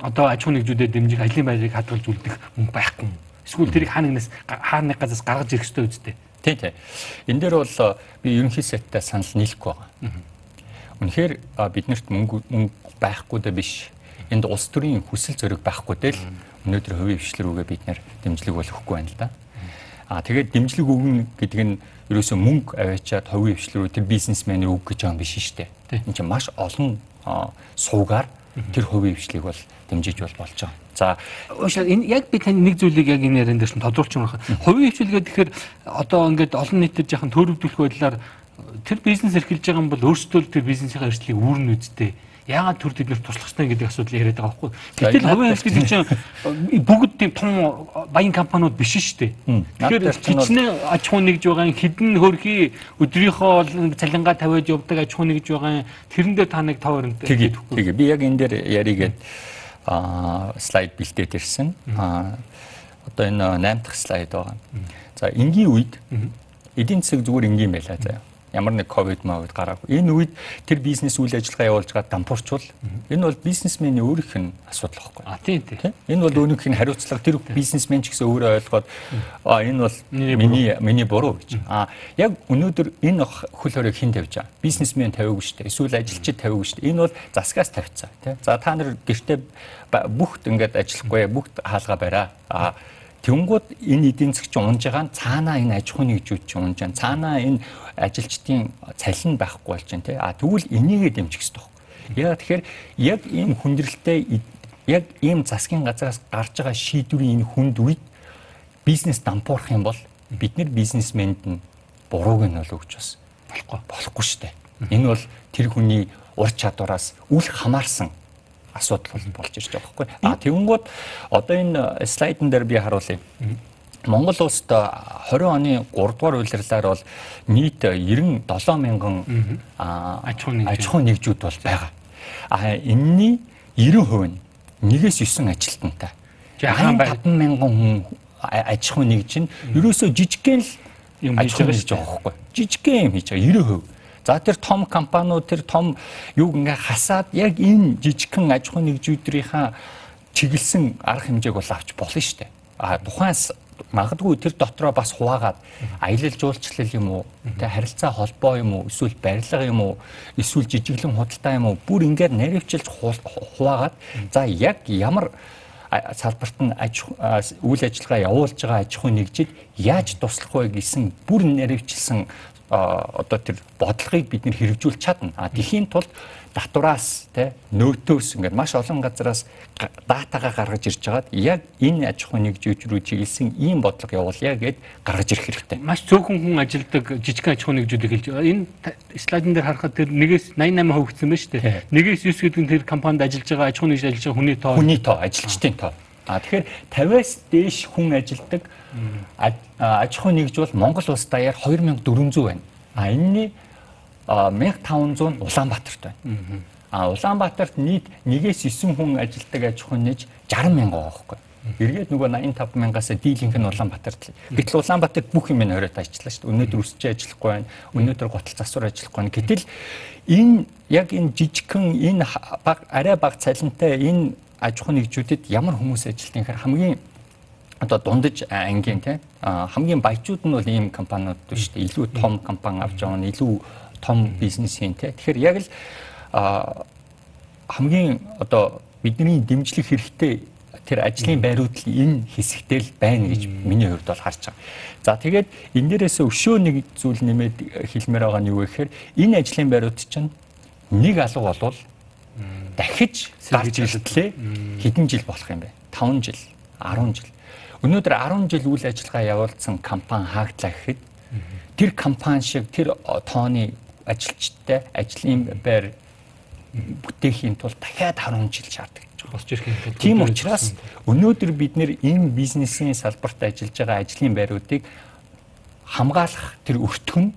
S2: одоо аж ахуйн нэгжүүдэд дэмжих ажлын байрыг хадгалж үлдэх мөнгө байхгүй. Эсвэл тэрийг хаа нэгнээс хаа нэг газраас гаргаж ирэх ёстой үстэй.
S3: Тийм тийм. Энэ дээр бол би ерөнхий сайттай санал нийлэхгүй байгаа. Үнэхээр биднэрт мөнгө мөнгө байхгүй дэ биш. Энд улс төрийн хүсэл зориг байхгүй дэл өнөөдөр хувийн хвшлэр рүүгээ бид нэр дэмжлэг болгохгүй байна л да. Аа тэгээд дэмжлэг өгнө гэдэг нь ерөөсөө мөнгө аваачаад хувийн хвшлэр рүү тэр бизнесмен өг гэж байгаа юм биш шүү дээ. Энд чинь маш олон суугаар тэр хувийн хвшлийг бол дэмжиж бол болж байгаа.
S2: За уушаа энэ яг би тань нэг зүйлийг яг энэ яриан дээр чинь тодруулж байгаа. Хувийн хвшил гэдэг тэгэхээр одоо ингээд олон нийтэд яхан төрөвдүүлэх байдлаар тэр бизнес эрхэлж байгаа юм бол өөрсдөө тэр бизнесийн эрсдлийг үүрнэ үсттэй яагаад төр тэд нэр туслах ёстой гэдэг асуудал яриад байгаа байхгүй. Гэтэл хувийн хяналт гэдэг чинь бүгд тийм том баян компаниуд биш шүү дээ. Тэгэхээр хичнээн аж ахуй нэгж байгаа хідэн хөрхи өдрийнхөө цалингаа тавиад явдаг аж ахуй нэгж байгаа тэрэндээ та нэг тав өрөнд
S3: тэгээд тэгээд би яг энэ дээр яригээд аа слайд бэлдээд ирсэн. Аа одоо энэ 8 дахь слайд байгаа. За энгийн үед эдийн засаг зүгээр энгийн байлаа заяа ямар нэг ковид мовид гараагүй. Энэ үед тэр бизнес үйл ажиллагаа явуулж гад дампуурчвал энэ бол бизнесмени өөрийнх нь асуудал байхгүй.
S2: А тийм тийм.
S3: Энэ бол өөрийнх нь хариуцлага тэр бизнесмен ч гэсэн өөрөө ойлгоод mm. а энэ бол миний миний буруу гэж. Mm. А яг өнөөдөр энэ хөл хорийг хэн тавьж байгаа? Бизнесмен тавиагүй шүү дээ. Эсвэл ажилчид mm. тавиагүй шүү дээ. Энэ бол засгаас тавьцаа тий. За та нар гэртээ бүгд ингээд ажиллахгүй бүгд хаалгаа бариа. А Тэнгүүд энэ эдийн засгч унж байгаа нь цаанаа энэ аж ахуй нэгжүүд ч унж байгаа. Цаанаа энэ ажилчдын цалин байхгүй болж байна тий. А тэгвэл энийгээ дэмжих хэрэгтэй байна. Яг тэгэхээр яг ийм хүндрэлтэй яг ийм засгийн газраас гарч байгаа шийдвэрийн энэ хүнд үед бизнес дампуурах юм бол бид нар бизнесмэнд нь бурууг нь бол өгч бас болохгүй болохгүй шүү дээ. Энэ бол тэр хүний ур чадвараас үл хамаарсан асуудал болж ирж байгаа байхгүй. А тэгэнгүүт одоо энэ слайдн дээр би харуулъя. Монгол улсад 20 оны 3 дугаар улирлаар бол нийт 97 мянган аж ахуй нэгжүүд бол байгаа. А энэний 90% нь нэгээс 9 ажилтнтай. 85 мянган хүн аж ахуй нэгж нь ерөөсөө жижигхэн л юм хийж байгаа байгаа байхгүй. Жижигхэн юм хийж байгаа 90%. За тэр том компаниуд тэр том юуг ингээ хасаад яг энэ жижигхэн аж ахуй нэгжүүдийнхаа чиглэсэн арга хэмжээг бол авч болно шүү дээ. А тухайс магадгүй тэр дотроо бас хуваагаад аялал жуулчлал юм уу тэ харилцаа холбоо юм уу эсвэл барилга юм уу эсвэл жижиглэн худалдаа юм уу бүр ингээд наривчилж хуваагаад за яг ямар салбарт нь үйл ажиллагаа явуулж байгаа аж ахуй нэгжид яаж туслах вэ гэсэн бүр наривчилсан одоо тэр бодлогыг бид нэр хэрэгжүүлж чадна. А тэхийн тулд татвараас те нөөтөөс ингээд маш олон газараас датагаа гаргаж ирж хагаад яг энэ аж ахуй нэгжүүч рүү чиглэсэн ийм бодлого явуулъя гэд гаргаж ирэх хэрэгтэй.
S2: Маш цөөхөн хүн ажилладаг жижиг аж ахуй нэгжүүдийг хэлж байгаа. Энэ слайдын дээр харахад тэр нэгээс 88% гэсэн байна шүү дээ. Нэгээс 9 гэдэг нь тэр компанид ажиллаж байгаа аж ахуй нэгж ажиллаж байгаа хүний тоо.
S3: Хүний тоо, ажилчдын тоо. А тэгэхээр 50-аас дээш хүн ажилладаг аж ахуй нэгж бол Монгол улс даяар 2400 байна. А энэний 1500 Улаанбаатарт байна. А Улаанбаатарт нийт 1-ээс 9 хүн ажилладаг аж ахуй нэгж 60 мянга байхгүй. Эргээд нөгөө 85 мянгаас дийлэнх нь Улаанбаатарт. Гэтэл Улаанбаатарт бүх юм нөрөөд ажиллаа шүү дээ. Өнөөдөр өсч ажиллахгүй байна. Өнөөдөр готл засвар ажиллахгүй байна. Гэтэл энэ яг энэ жижигхэн энэ баг арай баг цалинтай энэ аж ахуй нэгжүүдэд ямар хүмүүс гэхээр хамгийн одоо дундаж ангийн тийм хамгийн баячууд нь бол ийм компаниуд биш үү илүү том компани авч нь илүү том бизнес юм тийм тэгэхээр яг л хамгийн одоо бидний дэмжлэг хэрэгтэй тэр ажлын байрууд л энэ хэсэгтэй л байна гэж миний хувьд бол харж байгаа. За тэгээд энэ дээрээс өшөө нэг зүйл нэмээд хэлмээр байгаа нь юу вэ гэхээр энэ ажлын байрууд чинь нэг алга болвол дахиж гарч ирэхлээр хэдэн жил болох юм бэ? 5 жил, 10 жил. Өнөөдөр 10 жил үйл ажиллагаа явуулсан компани хаагдлаа гэхэд тэр компани шиг тэр тооны ажилчтай ажлын байр бүтээхийн тулд дахиад 10 жил шаарддаг
S2: босч ирэх юм.
S3: Тийм учраас өнөөдөр бид энэ бизнесийн салбарт ажиллаж байгаа ажлын байруудыг хамгаалах тэр өртгөн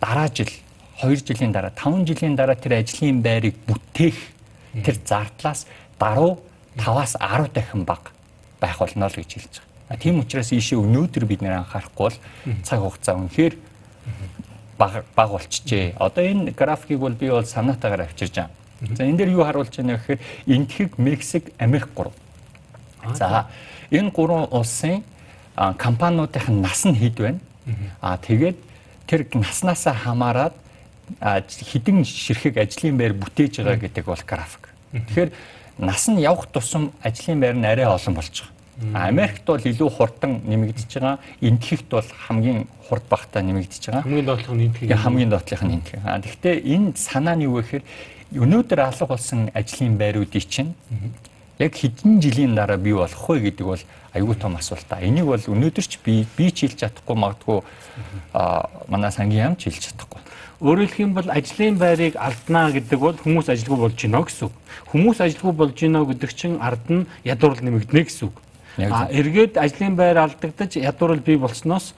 S3: дараа жил 2 жилийн дараа 5 жилийн дараа тэр ажлын байрыг бүтээх тэр зардлаас даруй 5-аас 10 дахин бага байх болно л гэж хэлж байгаа. Тийм учраас ийшээ өнөөдөр бид нэр анхаарахгүй бол цаг хугацаа үнэхээр баг баг болчихжээ. Одоо энэ графикийг бол би бол санаатаагаар авчирж байгаа. За энэ дээр юу харуулж байна гэхээр Энтхэг, Мексик, Америк гурав. За энэ гурван улсын компаниудын нас нь хэд байна? Аа тэгээд тэр наснаасаа хамаарат хідэн ширхэг ажлын байр бүтээж байгаа гэдэг бол график. Тэгэхээр нас нь явах тусам ажлын байр нь арай олон болж байгаа. Америкт бол илүү хурдан нэмэгдэж байгаа. Энтхэгт бол хамгийн хурд багтаа нэмэгдэж байгаа.
S2: Хамгийн доотлох нь энтхэг.
S3: Хамгийн доотлох нь энтхэг. А гэхдээ энэ санаа нь юу гэхээр өнөөдөр алга болсон ажлын байруудыг чинь яг хэдэн жилийн дараа бий болох вэ гэдэг бол аюул том асуулт. Энийг бол өнөөдөр ч би би ч хэлж чадахгүй магадгүй а манай сангийн яам ч хэлж чадахгүй.
S2: Өөрөөр хэлэх юм бол ажлын байрыг алднаа гэдэг бол хүмүүс ажилгүй болж гинэ гэсэн үг. Хүмүүс ажилгүй болж гинэ гэдэг чинь ард нь ядуурл нэмэгдэнэ гэсэн үг. А эргээд ажлын байр алдагдаж ядуурл бий болсноос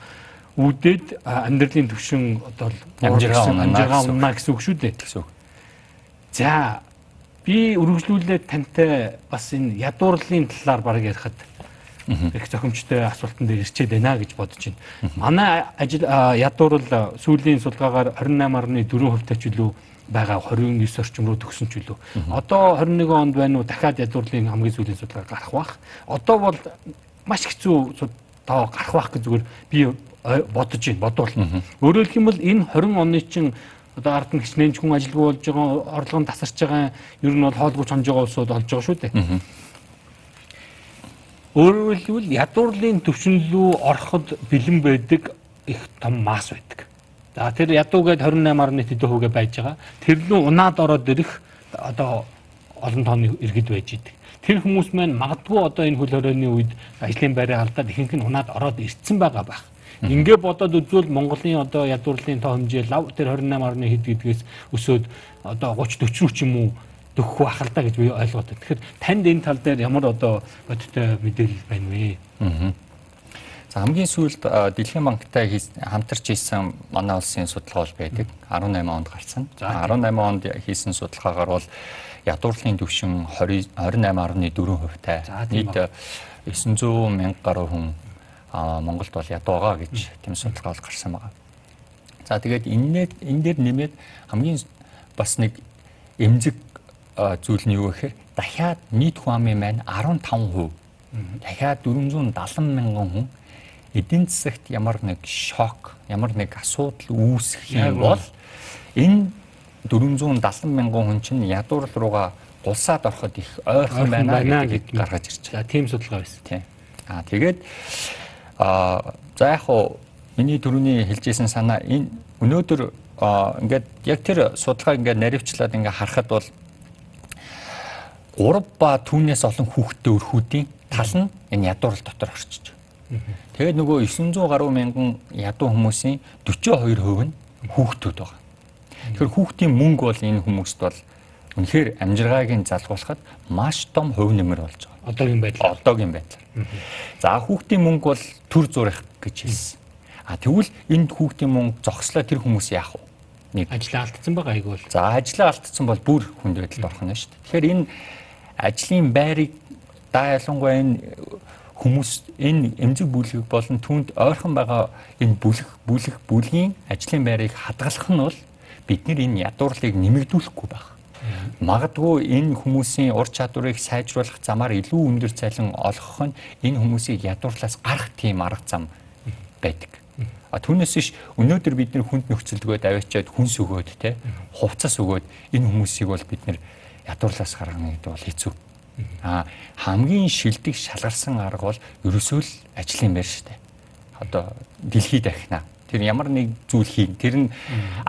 S2: үүдээд амьдралын төвшин одоо
S3: амжиргаа
S2: унаа гэсэн үг шүү дээ. Үг. За би үргэлжлүүлээд тантай бас энэ ядуурлын талаар баг ярихад их зохимжтой асуултан дээр ирчээд байна гэж бодож байна. Манай ажил ядуурл сүүлийн судалгаагаар 28.4% тач үлээ байгаа 29 орчим руу төгсөн ч үлээ. Одоо 21 онд байна уу дахиад ядуурлын хамгийн сүүлийн судалгаа гарах бах. Одоо бол маш хэцүү тоо гарах бах гэж зүгээр би бодож байна, бодвол. Өөрөөр бол энэ 20 оны чинь одоо ард нь хичнээн хүн ажилгүй болж байгаа, орлого нь тасарч байгаа, ер нь бол хоолгүй чонж байгаа улсууд олж байгаа шүү дээ. Өөрөөр хэлбэл ядуурлын төвшинлүү ороход бэлэн байдаг их том масс байдаг. За тэр ядуугээд 28.1 хэдэн хүүгээ байж байгаа. Тэр лүү унаад ороод ирэх одоо олон тооны иргэд байж идэг. Тэр хүмүүс маань магадгүй одоо энэ хөл хорионы үед ажлын байраа алдаад ихэнх нь унаад ороод ирцэн байгаа байх. Ингээ бодоод үзвэл Монголын одоо ядуурлын тоо хэмжээ лав тэр 28.1 хэд гэдгээс өсөөд одоо 30 40 рүү ч юм уу дөхөх байх л да гэж би ойлгоод байна. Тэгэхээр танд энэ тал дээр ямар одоо бодиттой мэдээлэл байна вэ? Аа.
S3: За хамгийн сүүлд Дэлхийн банктай хамтарч хийсэн манай улсын судалгаа бол байдаг. 18 онд гарсан. За 18 онд хийсэн судалгаагаар бол ядуурлын түвшин 28.4% тай. Нийт 900 мянга гаруй хүн Монголд бол ядуу байгаа гэж тийм судалгаа бол гарсан байгаа. За тэгээд энэ энэ дээр нэмээд хамгийн бас нэг эмзэг зүйл нь юу гэхээр дахиад нийт хүн амын маань 15%. Дахиад 470 мянган хүн эдийн засагт ямар нэг шок, ямар нэг асуудал үүсэх юм бол энэ 470 мянган хүн чинь ядуурл руугаа гулсаад ороход их ойрхон байна гэдгийг гаргаж ирж байгаа.
S2: Тийм судалгаа байсан.
S3: Тийм. Аа тэгээд А за яг хуу миний түрүүний хэлжсэн санаа энэ өнөөдөр ингээд яг тэр судалгаа ингээд наривчлаад ингээд харахад бол 3 ба түүнээс олон хүүхдтэй өрхүүдийн тал нь энэ ядуурл дотор орчиж. Тэгээд нөгөө 900 гаруй мянган ядуу хүмүүсийн 42% нь хүүхдүүд байгаа. Тэгэхээр хүүхдийн мөнгө бол энэ хүмүүст бол үнэхээр амжиргааг нь залгуулахад маш том хувь нэмэр болж байгаа.
S2: Одоогийн байдлаар.
S3: Одоогийн байдлаар. За хүүхдийн мөнгө бол төр зурах гэж хэлсэн. А тэгвэл энэ хүүхдийн мөнгө зогслоо тэр хүмүүс яах вэ?
S2: Нэг ажлаа алдсан байгаа айгүй бол.
S3: За ажлаа алдсан бол бүр хүнд байдалд орох нь шүү дээ. Тэгэхээр энэ ажлын байрыг да ялангуяа энэ хүмүүс энэ эмзэг бүлэг болон түнд ойрхон байгаа энэ бүлэг бүлэг бүлгийн ажлын байрыг хадгалах нь бол бид нар энэ ядуурлыг нэмэгдүүлэхгүй байна Магадгүй энэ хүмүүсийн ур чадварыг сайжруулах замаар илүү өндөр цалин олгох нь энэ хүмүүсийг ядуурлаас гарах тийм арга зам байдаг. А түүнээс биш өнөөдөр бид нэр хүнд нөхцөлдгөөд аваачаад хүнс өгөөд те хувцас өгөөд энэ хүмүүсийг бол бид нэр ядуурлаас гаргана гэдэг бол хэцүү. А хамгийн шилдэг шалгарсан арга бол ерөөсөө л ажлын байр шүү дээ. Одоо дэлхийд ахна тэр ямар нэг зүйл хийн. Тэр нь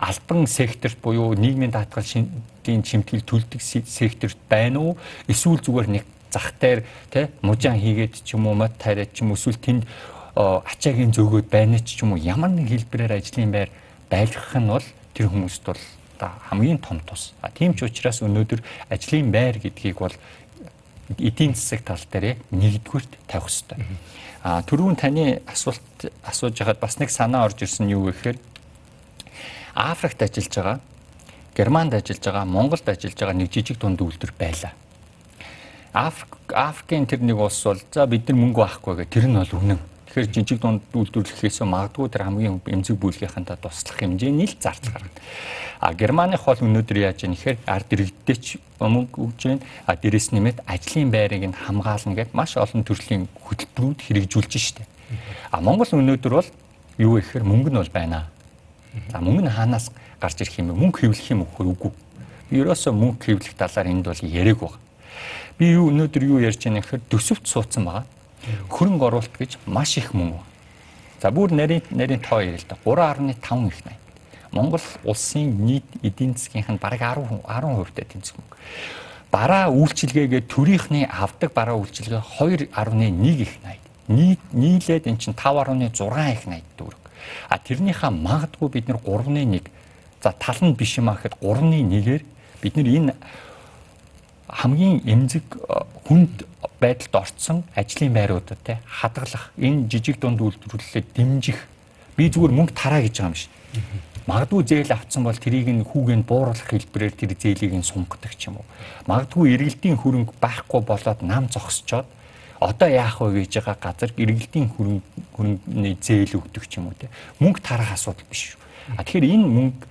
S3: албан секторт буюу нийгмийн даатгалын чимтгэл төлдөг секторт байна уу? Эсвэл зүгээр нэг зах дээр тий мужаан хийгээд ч юм уу мод тариад ч юм эсвэл тэнд ачаагийн зөөгөөд байна ч юм уу ямар нэг хэлбэрээр ажлын байр байлгах нь бол тэр хүмүүст бол хамгийн том тус. А тийм ч учраас өнөөдөр ажлын байр гэдгийг бол эдийн засаг тал дээр нэгдүгürt тавих хэрэгтэй. А түрүүн таны асуулт асууж байхад бас нэг санаа орж ирсэн юу гэхээр Африкт ажиллаж байгаа, Германд ажиллаж байгаа, Монголд ажиллаж байгаа нэг жижиг дунд үйлдвэр байлаа. Африк Африкийн тэр нэг улс бол за бид нар мөнгө авахгүй гэх тэр нь бол үнэн. Тэгэхээр жижиг дунд үйлдвэрлэхээс магадгүй тэр хамгийн эмзэг бүлгийнхантаа туслах хэмжээний л зарц гаргана. А Германы хол өнөөдөр яаж яах нэхэр ард иргэдтэй мөнгө өгж байна. А дээрэс нэмээд ажлын байрыг нь хамгаална гэд маш олон төрлийн хөтөлбөрүүд хэрэгжүүлж штэ. А Монгол өнөөдөр бол юу гэхээр мөнгө нь бол байна. За мөнгө нь хаанаас гарч ирэх юм бэ? Мөнгө хэвлэх юм үгүй. Би ерөөсөө мөнгө хэвлэх талаар энд бол яриаг байна. Би юу өнөөдөр юу ярьж байгаа нэхэр төсөвт суудсан байгаа хөрөнгө оруулалт гэж маш их мөнгө. За бүр нарийн нарийн тоо ярил л да 3.5 их 80. Монгол улсын нийт эдийн засгийнх нь бараг 10 10% таа тэнцэх мөнгө. бараа үйлчилгээгээ төрийнхний авдаг бараа үйлчилгээ 2.1 их найд. Нийт нийлээд эн чинь 5.6 их найд дүүрэг. А тэрнийхээ магадгүй бид нэр 3.1 за тал нь биш юм аа гэхэд 3.1-ээр бид нэр энэ хамгийн эмзэг э, хүнд байдалд орцсон ажлын байруудад те хадгалах энэ жижиг дунд үйлдвэрлэлээ дэмжих би зүгээр мөнгө тараа гэж байгаа юм шиг. Магадгүй зээл авцсан бол тэрийг нь хүүгэнд бууруулах хэлбэрээр тэр зээлийг нь сунгадаг ч юм уу. Магадгүй эргэлтийн хөрөнгө байхгүй болоод нам зогсчоод одоо яах вэ гэж байгаа газар эргэлтийн хөрөнгө хөрөнгөний зээл өгдөг ч юм уу те. Мөнгө тарах асуудал биш шүү. А тэгэхээр энэ мөнгө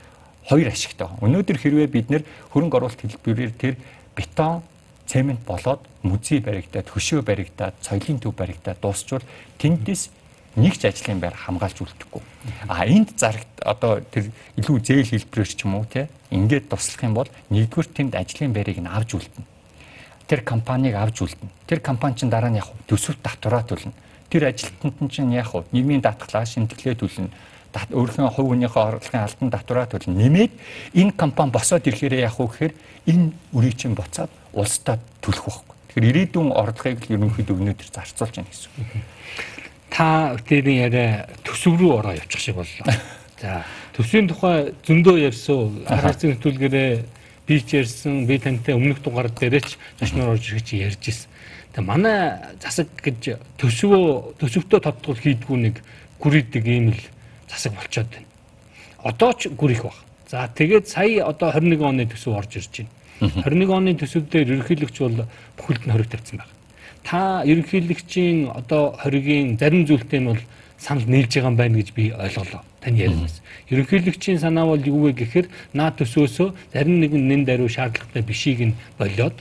S3: хоёр ашигтай. Өнөөдөр хэрвээ бид нэр хөрөнгө оруулалт хэлбэрээр тэр бетон, цемент болоод мүзий баригдаад, хөшөө баригдаад, соёлын төв баригдаад дуусчвал тэндээс нэг ч ажлын байр хамгаалж үлдэхгүй. А энд зарагт одоо тэр илүү зээл хэлбэрээр ч юм уу те ингээд туслах юм бол нэгдүгээр тэнд ажлын байрыг нь авж үлдэнэ. Тэр компанийг авж үлдэнэ. Тэр компани чинь дараа нь яг төсөв татвараа төлнө. Тэр ажилтнууд нь чинь яг нийгмийн даатгалаа шимтгэлээ төлнө өөрийнхөө хувь хүнийхээ орлогын албан татвараа төлнө. Нэмээд энэ компани босоод ирэхээр яах вэ гэхээр энэ үрийг чинь буцаад улсдаа төлөх байхгүй. Тэгэхээр ирээдүйн орлогыг л ерөнхийдөө өнөөдөр зарцуулж байна гэсэн үг.
S2: Та тэрийн яриа төсөв рүү ороо явчих шиг боллоо. За төсвийн тухай зөндөө ярьсан. Арга зүйн төлгөрөө би ч ярьсан, би тантай өмнөх дугаар дээрээч зочноор орж ирэх чи ярьж ирсэн. Тэгээ манай засаг гэж төсвөө төсөвтөө тодтгол хийдгүү нэг гүрийдэг ийм л засаг болчоод байна. Одоо ч гүр их баг. За тэгээд сая одоо 21 оны төсөв орж ирж байна. 21 оны төсөв дээр ерөнхийлөгч бол бүхэлд нь хориг тавьсан байна. Та ерөнхийлөгчийн одоо хоригийн зарим зүйлтэй нь бол санал нийлж байгаа юм байна гэж би ойлголоо. Таны ярианаас. Ерөнхийлөгчийн санаа бол юу вэ гэхээр наа төсөөсөө зарим нэгэн нэн даруй шаардлагатай бишийг нь болоод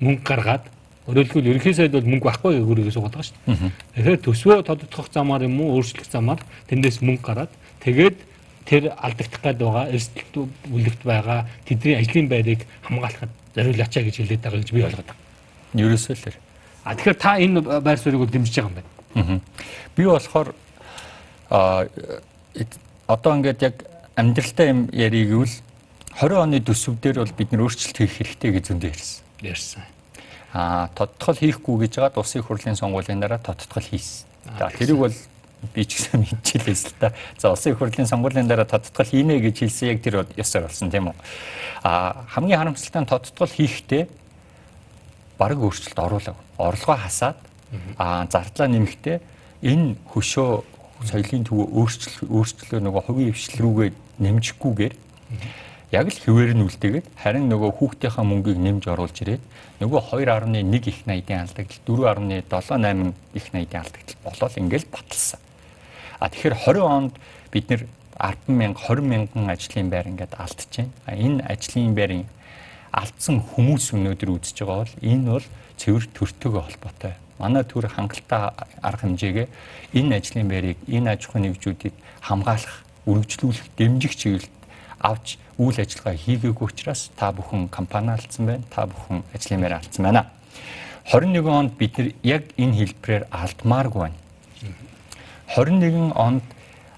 S2: мөнгө гаргаад Өөрөлдвөл ерөнхий сайд бол мөнгө байхгүй гүрийгээ суугаад байгаа шүү дээ. Тэгэхээр төсвөө тодотгох замаар юм уу өөрчлөх замаар тэндээс мөнгө гараад тэгээд тэр алдагдах гад байгаа эрсдэлт бүлэгт байгаа тэдний ажлын байрыг хамгаалахад зориулаач гэж хэлээд байгаа гэж би ойлгоод байна.
S3: Ерөөсөө л.
S2: А тэгэхээр та энэ байр суурийг дэмжиж байгаа юм байна.
S3: Би болохоор а одоо ингээд яг амьдралтай юм яригвэл 20 оны төсөв дээр бол бид нөр өөрчлөлт хийх хэрэгтэй гэж зөндөө ярьсан.
S2: Ярьсан
S3: а тодтгол хийхгүй гэж байгаа улсын хурлын сонгуулийн дараа тодтгол хийсэн. За тэрийг бол би ч гэсэн мэдчихлээс л та. За улсын хурлын сонгуулийн дараа тодтгол хийнэ гэж хэлсэн яг тэр ёсоор болсон тийм үү. А хамгийн харамсалтай нь тодтгол хийхдээ баг өөрчлөлт оруулаг. Орлогоо хасаад а зардлаа нэмэхдээ энэ хөшөө соёлын төв өөрчлөл өөрчлөлөө нөгөө хувийн хвшил рүүгээ нэмжихгүйгээр яг л хിവэр нь үлдээгээд харин нөгөө хүүхдийнхаа мөнгийг нэмж оруулж ирээд нөгөө 2.1 их найдын алдагдал 4.78 их найдын алдагдал болол ингээл баталсан. А тэгэхээр 20 онд бид нэр 10 мянга 20 мянган ажлын байр ингээд алдчихээн. А энэ ажлын байрын алдсан хүмүүс өнөөдөр үзэж байгаа бол энэ бол цэвэр төртөөгөө холбоотой. Манай төр хангалттай арга хэмжээгээ энэ ажлын байрыг энэ аж ахуйн нэгжүүдийг хамгаалах, үргэлжлүүлэх, дэмжих чиглэлд авч үйл ажиллагаа хийгээгүй учраас та бүхэн компани алдсан байна. Та бүхэн ажлын байр алдсан байна. 21 онд бид нар яг энэ хэлбэрээр алдмааргүй байна. 21 онд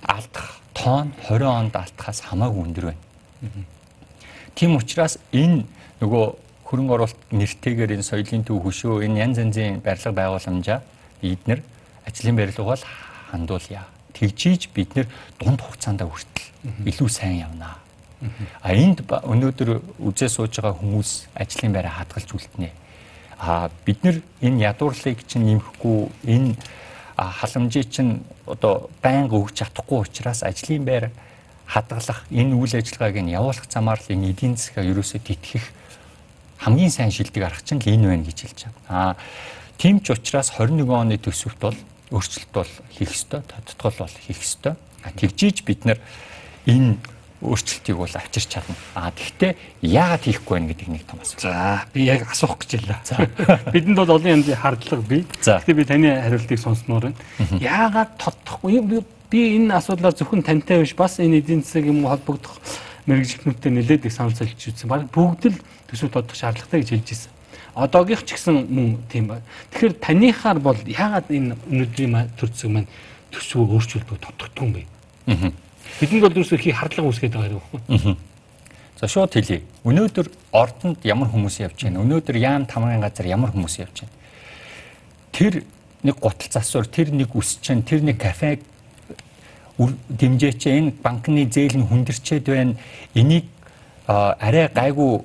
S3: алдах тоон 20 онд алдахаас хамаагүй өндөр байна. Тийм учраас энэ нөгөө хөрөнгө оруулалт нэртэйгээр энэ соёлын төв хөшөө энэ янз янзын барилга байгууламжаа бид нар ажлын барилга бол хандуулъя. Тэгжиж бид нар дунд хугацаанд хүртэл илүү сайн явнаа А энд өнөөдөр үзээ сууж байгаа хүмүүс ажлын байраа хадгалж үлднэ. А бид нар энэ ядуурлыг чинь нэмэхгүй энэ халамжийг чинь одоо байнга өгч чадахгүй учраас ажлын байр хадгалах энэ үйл ажиллагааг нь явуулах замаар л энэ эдийн засгаа ерөөсөө тэтгэх хамгийн сайн шилдэг арга чинь л энэ байна гэж хэлж байна. А тийм ч учраас 21 оны төсөвт бол өөрчлөлт бол хийх ёстой, тодтгол бол хийх ёстой. Тэгжиж бид нар энэ өөрчлөлтийг бол авчирч чадна. А тэгвэл яагаад хийхгүй байна гэдэг нэг том асуулт.
S2: За би яг асуух гэж байлаа. За [LAUGHS] бидэнд бол олон янзын хардлага бий. Гэхдээ би таны хариултыг сонсноор байна. Яагаад тодтохгүй би энэ асуудлаар зөвхөн тантай биш бас энэ эдийн засаг юм холбогдох мэрэгжлэнүүттэй нэлээд их санал солилж үзсэн. Бараг бүгд л төсөв тодох шаардлагатай гэж хэлж ирсэн. Одоогийнх ч гэсэн мөн тийм байна. Тэгэхээр таныхаар бол яагаад энэ өнөөдрийн төр зэсэг маань төсвөө өөрчилдөг тодтогдгүй юм бэ? Аа Бидэнд бол ерөөсөө хий хардлага үүсгээд байгаа юм.
S3: За шууд хэлье. Өнөөдөр ордонд ямар хүмүүс явж байна? Өнөөдөр яам тамгын газар ямар хүмүүс явж байна? Тэр нэг гутал засвар, тэр нэг үсчин, тэр нэг кафе дэмжээч энэ банкны зээл нь хүндэрчээд байна. Энийг арай гайгүй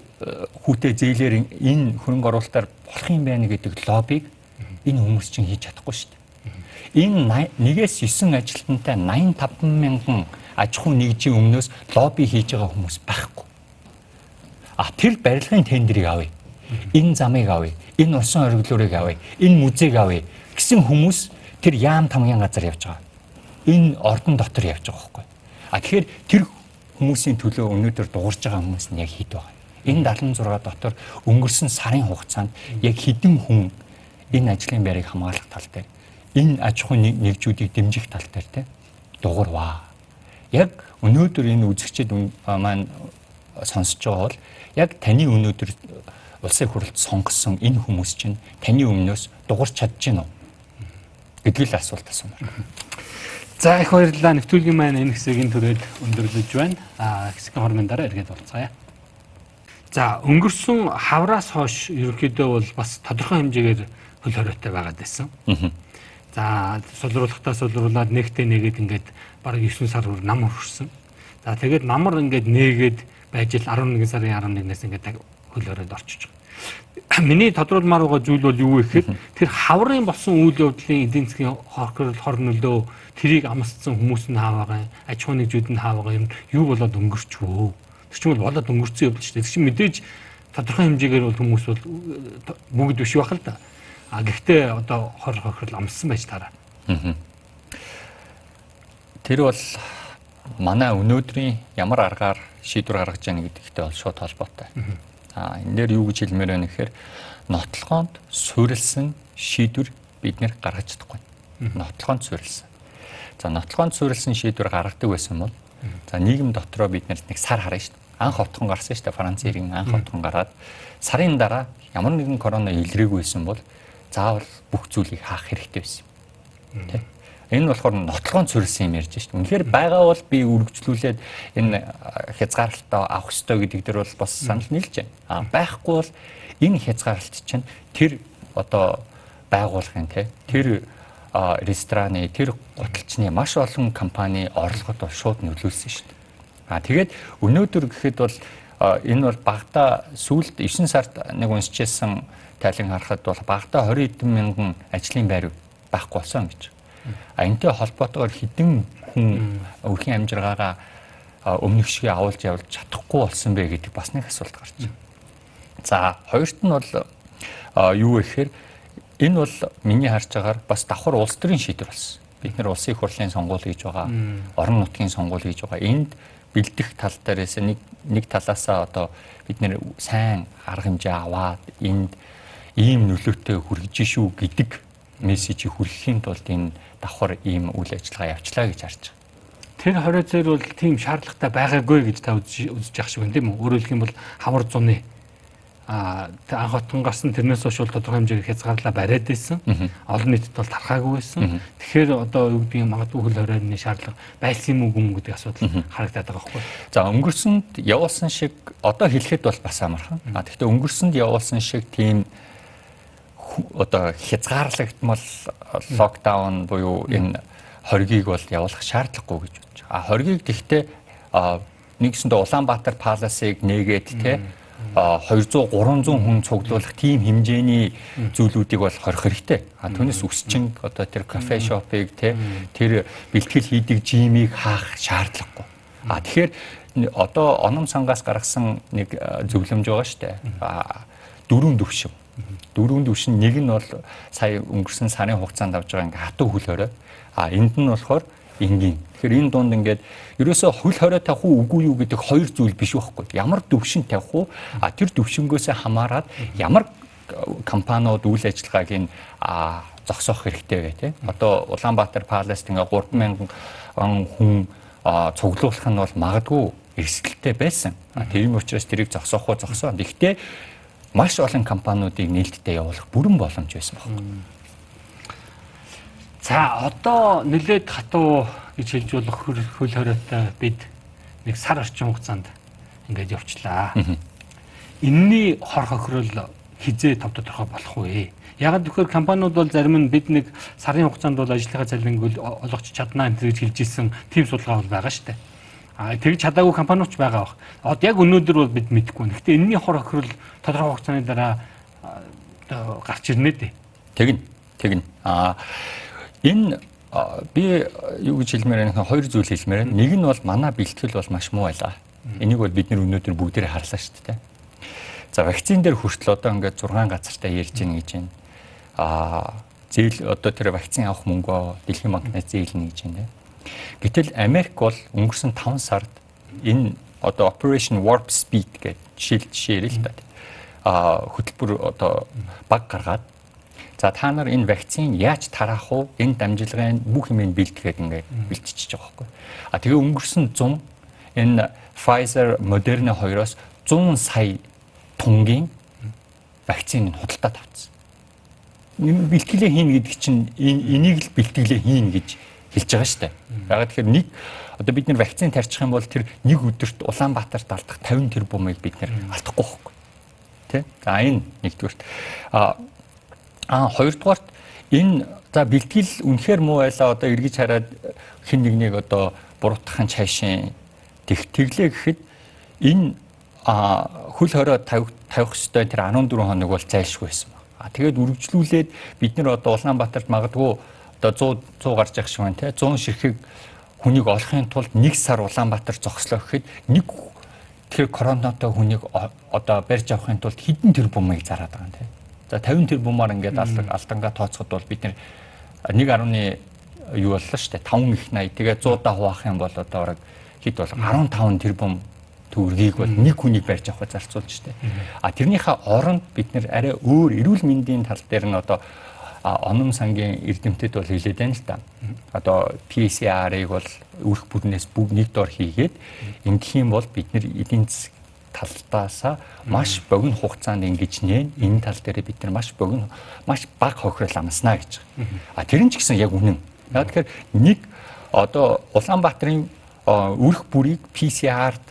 S3: хүүтэй зээлээр энэ хөрөнгө оруулалтаар болох юм байна гэдэг лоббиг энэ хүмүүс чинь хийж чадахгүй шүү дээ. Энэ нэгээс 9 ажилтнтай 85 мянган аж ахуй нэгжийн өмнөөс лобби хийж байгаа хүмүүс байхгүй. А тэр барилгын тендерийг авъя. Энэ замыг авъя. Энэ усан оргилуурыг авъя. Энэ музейг авъя гэсэн хүмүүс тэр яам тамгийн газар явж байгаа. Энэ ордон дотор явж байгаа байхгүй. А тэгэхээр тэр хүмүүсийн төлөө өнөөдөр дуурж байгаа хүмүүс нь яг хэд байгаа. Энэ 76 дотор өнгөрсөн сарын хугацаанд яг хэдэн хүн энэ ажлын байрыг хамгаалах тал дээр энэ аж ахуй нэгжүүдийг дэмжих тал дээр те дуурваа. Яг өнөөдөр энэ үзэгчид маань сонсож байгаа бол яг таны өнөөдөр улсын хурлд сонгосон энэ хүмүүс чинь таны өмнөөс дуурч чадж гин үү? гэдгийг л асуулт асуумаар.
S2: За их баярлалаа. Нэвтрүүлгийн маань энэ хэсгийг түрээд өндөрлөж байна. Аа хэсгийн хормын дараа эргээд уулзъя. За өнгөрсөн хавраас хойш ерөнхийдөө бол бас тодорхой хэмжээгээр хөл хориотой байгаад байсан. За сулруулахтаа сулруулад нэгтээ нэгээд ингээд бараг 9 сар бүр нам хүрсэн. За тэгээд намар ингээд нээгээд байж л 11 сарын 11-ээс ингээд хөл хориод орчиж байгаа. Миний тодруулмаар байгаа зүйл бол юу вэ гэхээр тэр хаврын болсон үйл явдлын эдийн засгийн хор нөлөө тэрийг амсцсан хүмүүс нь хааваа аж ахуй нэгжүүд нь хааваа юм юу болоод өнгөрчвөө. Тэр чинь бол болоод өнгөрцөн явдал шүү дээ. Тэр чинь мэдээж тодорхой хэмжээгээр бол хүмүүс бол бүгд биш байх л да. А гэхдээ одоо хор хохирол амссан байж таараа.
S3: Тэр бол манай өнөөдрийн ямар аргаар шийдвэр гаргаж яах гэдэгтэй бол шууд холбоотой. А энэ дээр юу гэж хэлмээр байна гэхээр нотлохоонд суурилсан шийдвэр бид нэр гаргаж чадахгүй. Нотлохоонд суурилсан. За нотлохоонд суурилсан шийдвэр гаргадаг байсан бол за нийгэм дотроо бид нэг сар харна шүү дээ. Анх отхон гарсан шүү дээ. Францын иргэн анх отхон гараад сарын дараа ямар нэгэн корона илрээгүй байсан бол заавал бүх зүйлийг хаах хэрэгтэй байсан. Тэ? Энэ болохоор нотлохоон цорилсан юм ярьж шít. Үнэхээр байгаа бол би үргэлжлүүлээд энэ хязгаарлалтаа авах ёстой гэдэг дээр бол бас санал нийлж байна. А байхгүй бол энэ хязгаарлалт чинь тэр одоо байгууллагын тэ тэр рестораны тэр гуталчны маш олон компани орлогод бол шууд нөлөөлсөн шүү дээ. А тэгээд өнөөдөр гэхэд бол энэ бол багада сүүлд 9 сард нэг уншижсэн тайлан харахад бол багада 20 эдэн мянган ажлын байр байхгүй болсон гэж. А энтэй холбоотойгоор хідэн хүн өрхийн амжиргаагаа өмнөх шигээ авуулж явуулж чадахгүй болсон бэ гэдэг бас нэг асуулт гарч байна. За хоёрт нь бол юу вэ гэхээр энэ бол миний харж байгаагаар бас давхар улс төрийн шийдвэр болсон. Бид нэр улсын их хурлын сонгуул хийж байгаа, орон нутгийн сонгуул хийж байгаа. Энд бэлдэх тал дээрээс нэг нэг талаасаа одоо бид нэр сайн арга хэмжээ аваад энд ийм нөлөөтэй хүргэж шүү гэдэг мессежийг хүргэхийн тулд энэ давхар ийм үйл ажиллагаа явчлаа гэж харж байгаа.
S2: Тэр 20 зэр бол тийм шаардлагатай байгаагүй гэж та үзэж явах шиг байна тийм үү? Өөрөөр хэлэх юм бол хавар зуны а анх хотон гарсан тэрнээс хойш бол тодорхой хэмжээгээр хязгаарлалаа бариад байсан. Олон нийтэд бол тархаагүй байсан. Тэгэхээр одоо юу гэдгийг магадгүй хөл хорионы шаардлага байсан юм уу гэдэг асуудал харагдаад байгаа байхгүй.
S3: За өнгөрсөнд явуулсан шиг одоо хэлэхэд бол бас амархан. А гэхдээ өнгөрсөнд явуулсан шиг тийм одоо хязгаарлагдмал локдаун буюу энэ хоргийг бол явуулах шаардлагагүй гэж бодож байгаа. А хоргийг тэгтээ нэгсэндээ Улаанбаатар паласыг нээгээд те 200 300 хүн цуглуулах тийм хэмжээний зүйлүүдийг бол хорих хэрэгтэй. А түүнээс өсчин одоо тэр кафе шопыг те тэр бэлтгэл хийдэг жимийг хаах шаардлагагүй. А тэгэхээр одоо оном сангаас гаргасан нэг зөвлөмж байгаа шүү дээ. А дөрвөн төвшин дөрвөн төвшин нэг нь бол сая өнгөрсөн сарын хугацаанд авж байгаа ингээ хатуу хөл хорой. А энд нь болохоор энгийн. Тэгэхээр энэ дунд ингээд ерөөсөө хөл хорой тавих уу үгүй юу гэдэг хоёр зүйл биш байхгүй. Ямар төвшин тавих уу? А тэр төвшингөөсөө хамаарат ямар компаниуд үйл ажиллагааг нь зогсоох хэрэгтэй вэ те. Одоо Улаанбаатар Паласт ингээ 3000 хүн цуглуулах нь бол магадгүй эрсдэлтэй байсан. Тийм учраас тэрийг зогсоох уу зогсоо. Гэхдээ маш олон компаниудыг нээлттэй явуулах бүрэн боломж байсан байна.
S2: За одоо нэлээд хатуу гэж хэлж болох хөл хориотой бид нэг сар орчим хугацаанд ингээд явчлаа. Энийний хор хохирол хизээ тов тодорхой болох вэ? Яг тэгэхээр компаниуд бол зарим нь бид нэг сарын хугацаанд бол ажлынхаа цалинг олгоч чаднаа гэж хэлж ирсэн тийм судалгаа бол байгаа шүү дээ. А тэгж чадаагүй компаниуч байгаа бах. Одоо яг өнөөдөр бол бид мэдэхгүй. Гэхдээ энэний хор охирол тодорхой хугацааны дараа гарч ирнэ дээ.
S3: Тэгнь. Тэгнь. А энэ би юу гэж хэлмээр байна хоёр зүйл хэлмээр байна. Нэг нь бол манай бэлтгэл бол маш муу байлаа. Энийг бол бид нар өнөөдөр бүгдээрээ харлаа шүү дээ. За вакцин дээр хүртэл одоо ингээд 6 газартаа ярьж гин гэж байна а зээл одоо тэр вакцин авах мөнгөө дэлхийн банкнаас зээлнэ гэж байна. Гэтэл Америк бол өнгөрсөн 5 сард энэ одоо Operation Warp Speed гэдэг жишээл жишээ л та. А хөтөлбөр одоо баг гаргаад за та нар энэ вакцин яаж тараах вэ? Энэ дамжлагын бүх юмыг бэлтгэхэд ингээд бэлтчихэж байгаа байхгүй. А тэгээ өнгөрсөн 100 энэ Pfizer, Moderna хоёроос 100 сая тунгийн вакцины худалдаа тавцсан бэлтгэлээ хийн гэдэг чинь энийг л бэлтгэлээ хийн гэж хэлж байгаа шүү дээ. Ягаад тэгэхээр нэг одоо бид нэр вакцин тарьчих юм бол тэр нэг өдөрт Улаанбаатарт алдах 50 тэрбумыг бид нэр алдахгүй байхгүй. Тэ? За энэ нэгдүгürt. А а хоёрдугаарт энэ за бэлтгэл үнэхээр муу байлаа одоо эргэж хараад хэн нэгнийг одоо буруутгахын цаашийн тэг тэглээ гэхэд энэ а хөл хорой тавих тавих хөстэй тэр 14 хоног бол зайлшгүй байсан А тэгээд үргэлжлүүлээд бид нар одоо Улаанбаатарт магадгүй одоо 100 100 гарч явах шиг байна те. 100 ширхэг хүнийг олохын тулд нэг сар Улаанбаатар зогслоо гэхэд нэг тэр коронатой хүнийг одоо барьж авахын тулд хэдэн тэрбумыг зараад байгаа юм те. За 50 тэрбумаар ингээд алдангаа тооцоход бол бид нэг 1.1 юу боллоо шүү дээ 5 их 80 тэгээ 100 даа хуваах юм бол одоо бараг хэд бол 15 тэрбум төгрөгийг бол нэг хүнийг барьж авах зарцуулж штэ. А тэрнийхээ оронд бид нэр арай өөр эрүүл мэндийн тал дээр нь одоо оном сангийн эрдэмтэд бол хэлээд байна л да. Одоо PCR-ыг бол үрх бүрнээс бүгд нэг дор хийгээд ингэх юм бол бид нэр эдийн засаг талдаасаа маш богино хугацаанд ингэж нээн энэ тал дээр бид нар маш богино маш бага хохирол амснаа гэж. А тэр нь ч гэсэн яг үнэн. Яг тэгэхээр нэг одоо Улаанбаатарын үрх бүрийг PCR-д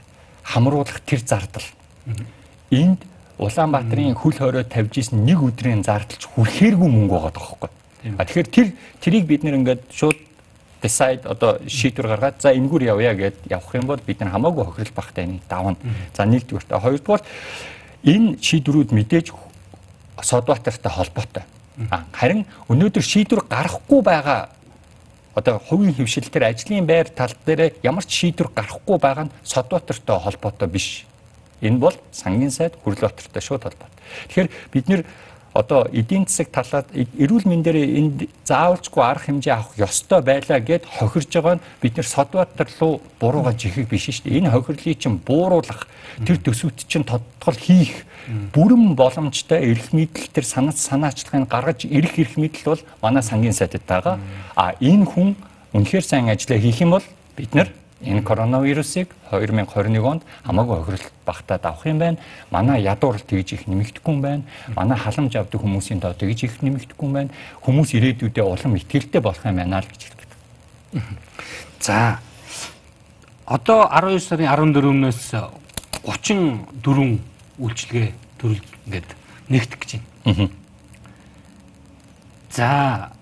S3: хамруулах тэр зардал. Энд Улаанбаатарын хөл хорой тавьж исэн нэг өдрийн зардалч хүрхээргүй мөнгө байгаа тоххой. А тэгэхээр тэр тэрийг бид нэр ингээд шууд decide одоо шийдвэр гаргаад за энэгээр явъя гэд явах юм бол бид нар хамаагүй хохирол багтай нэг давна. За нэгдүгээр та хоёрдугаар энэ шийдвэрүүд мэдээж Содбаатартай холбоотой. Харин өнөөдөр шийдвэр гарахгүй байгаа одоо хувийн хөвшил төр ажлын байр тал дээр ямар ч шийдвэр гарахгүй байгаа нь Содбаатартай холбоотой биш. Энэ бол сангийн сайд Хүрлбаатартай шууд холбоотой. Тэгэхээр бид нэр одоо эдийн засаг талаад эрүүл мэндээр энд заавалжгүй арга хэмжээ авах ёстой байлаа гэд хохирж байгаа нь бид нэр Содбаатар руу буруугаж ихийг биш шүү дээ. Энэ хохирлыг чинь бууруулах тэр төсөвт чинь тодтол хийх бүрэн боломжтой эрх мэдэл төр санаач санаачлагыг гаргаж ирэх эрх мэдэл бол манай сангийн сайдд байгаа. А энэ хүн үнэхээр сайн ажиллаа хийх юм бол бид нар энэ коронавирусыг 2021 онд хамаагүй хохиролт багтаад авах юм байна. Манай ядуур тэгж их нэмэгдэхгүй юм байна. Манай халамж авдаг хүмүүсийн тоо тэгж их нэмэгдэхгүй юм байна. Хүмүүс ирээдүйдээ улам ихтгэлтэй болох юм байна л гэж хэлдэг.
S2: За одоо 12 сарын 14-өөс 34 үйлчлэгээ төрөл ингээд нэгтгэх гэж байна. За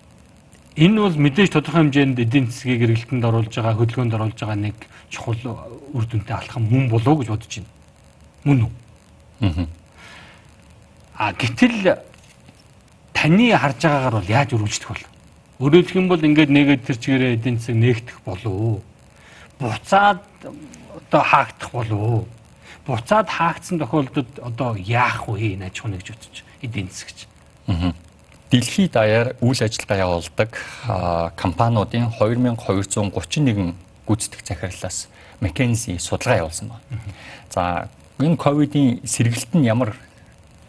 S2: энэ бол мэдээж тодорхой хэмжээнд эдийн засгийг эргэлтэнд оруулж байгаа, хөдөлгөөнд оруулж байгаа нэг чухал үр дүнтэй алхам мөн болов уу гэж бодож байна. Мөн үү? Аа гэтэл таны харж байгаагаар бол яаж өргөжлөх бол? Өөрөөр хэлэх юм бол ингээд нэгэд тэр чигээрээ эдийн засаг нээгдэх болов уу? Буцаад одоо хаагдах болов уу? буцаад хаагдсан тохиолдолд одоо яах вэ энэ аж ахуйн гэж бодож эдийн засагч.
S3: Дэлхийд даяар үйл ажиллагаа явуулдаг компаниудын 2231 гүйцэтгэх захирлаас McKinsey судалгаа явуулсан байна. За энэ ковидын сэргэлт нь ямар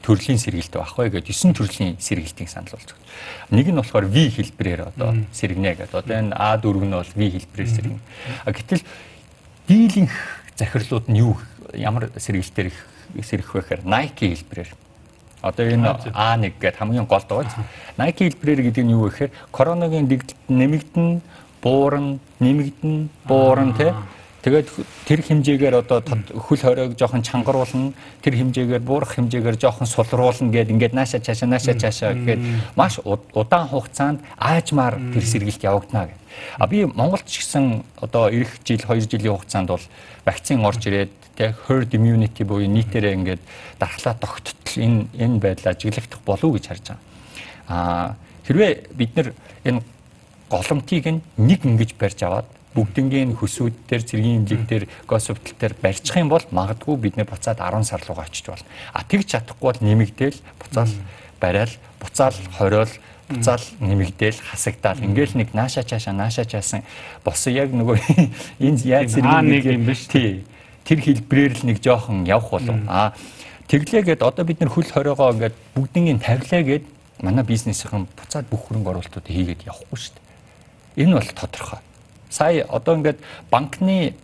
S3: төрлийн сэргэлт байх вэ гэдэг 9 төрлийн сэргэлтийг санал болгож байна. Нэг нь болохоор V хэлбэрээр одоо сэргэнэ гэдэг. Одоо энэ A4 нь бол V хэлбэрээр сэргэнэ. Гэтэл дийлэнх захирлууд нь юу ямар сэргэлтээр сэрэх вэ гэхээр Nike хэлбэрээр одоо энэ A1 гэдэг хамгийн гол дооц Nike хэлбэрээр гэдэг нь юу вэ гэхээр коронагийн дэгдэлт нэмэгдэн буурна нэмэгдэн буурна тий Тэгээд тэр хэмжээгээр одоо хөл хоройг жоохон чангаруулна, тэр хэмжээгээр буурах хэмжээгээр жоохон сулруулна гэд ингээд нааша чаашаа нааша чаашаа гэхэд маш удаан хугацаанд аажмаар тэр сэргийлт явагдана гэх. А би Монголд ч гэсэн одоо эх жил 2 жилийн хугацаанд бол вакцин орж ирээд тэг herd immunity буюу нийтээрээ ингээд дархлаа тогттол энэ энэ байдлаа ажиглагдах болов уу гэж харж байгаа. А хэрвээ бид нар энэ голомтыг нэг ингэж барьж аваад бүгднгийн хөсүүд дээр цэргийн имлэг дээр госвтл дээр барьчих юм бол магадгүй бид нэ буцаад 10 сар руугаа очиж болно. А тэгж чадахгүй бол нэмэгдээл буцаал барайл буцаал хориол буцаал нэмэгдээл хасагдаал ингээл нэг нааша чаашаа нааша чаасан босон яг нөгөө [LAUGHS] энэ яаж цэргийн нэг юм биш тий тэр хэлбрээр л нэг жоохон явах болов а тэглээгээд одоо бид нар хөл хориогоо ингээд бүгднгийн тавилаа гээд манай бизнесийн буцаад бүх хөрөнгө оруулалтууд хийгээд явахгүй шүү дээ энэ бол тодорхой Сая одоо ингээд банкны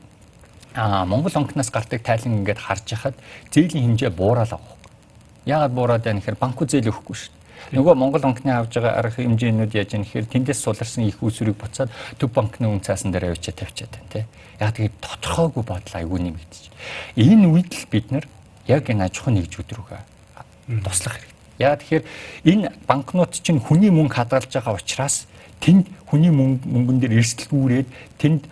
S3: а Монгол банкнаас гардаг тайлан ингээд харж яхад зээлийн хэмжээ буураад байгаа. Яагаад буураад байна гэхээр банкуд зээл өгөхгүй шүү дээ. Нөгөө Монгол банкны авж байгаа арга хэмжээнүүд яаж юм гэхээр тэндээс суларсан их усүрийг буцаад төв банкны үн цаасан дээр авчиад тавьчаад байна тий. Яг тэгээд тодорхойгүй бодол айгүй нэмэгдэж. Энэ үед л бид нар яг энэ аж ахуйн нэгжүүд рүүгээ туслах хэрэгтэй. Яа тэгэхээр энэ банкнууд чинь хүний мөнгө хадгалж байгаа учраас тэнд хүний мөнгөн дээр эрсдэлгүүрээд тэнд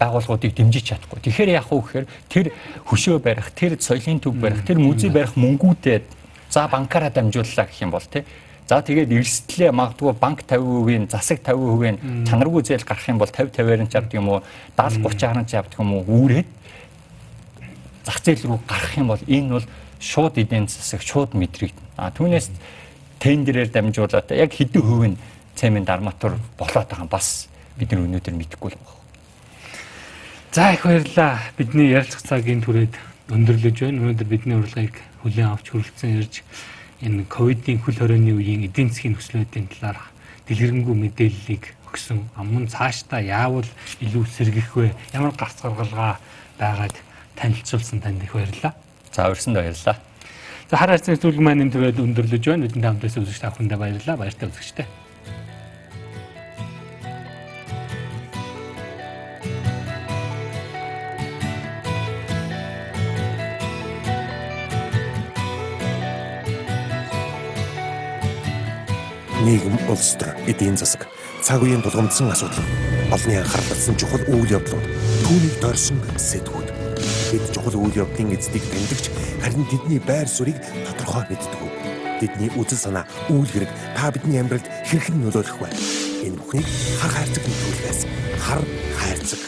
S3: байгууллагуудыг дэмжиж чадахгүй. Тэгэхээр яах вэ гэхээр тэр хөшөө барих, тэр соёлын төв барих, тэр музей барих мөнгүүдээ за банкаараа дамжууллаа гэх юм бол тий. За тэгээд эрсдлээ магадгүй банк 50%-ийн засаг 50%-ийн чанаргүй зээл гарах юм бол 50 50-аар нь авдаг юм уу 70 30-аар нь авдаг юм уу үүрээд зах зээл рүү гарах юм бол энэ бол шууд эдийн засаг шууд мэдрэгдэнэ. А түүнээс тендерээр дамжуулаад яг хэдэн хувь нь цемент арматур болоод байгаа бас бид нар өнөөдөр мэдэхгүй л байна.
S4: За их баярлалаа. Бидний ярилцах цагийн түрээд өндөрлөж байна. Өнөөдөр бидний урилгыг хүлээн авч хүрэлцэн ирж энэ ковидын хөл хорионы үеийн эдийн засгийн нөхцөлөдийн талаар дэлгэрэнгүй мэдээллийг өгсөн. Амун цаашдаа яавал илүү сэргийх вэ? Ямар гарц гаргалгаа байгааг танилцуулсан танд их баярлалаа.
S3: За урьсанд баярлалаа.
S4: За хар харцны зөвлөг маань энэ түрээд өндөрлөж байна. Бидний хамтдаа үзэгч та бүхэндээ баярлалаа. Баяртай үзэгчтэй.
S1: Нийгэм, улс төр, эдийн засаг, цаг үеийн тулгамдсан асуудал, олонний анхаарал татсан чухал үйл явдлууд, түүнийг дорсон сэтгүүд. Бид чухал үйл явдлын эздийг тэмдэгч харин тэдний байр суурийг тодорхой мэддэг. Тэдний үзэл санаа, үйл хэрэг та бидний амьдралд хэрхэн нөлөөлөх вэ? Энэ бүхнийг хар хайрцаг нөлөөлөхөөс хар хайрцаг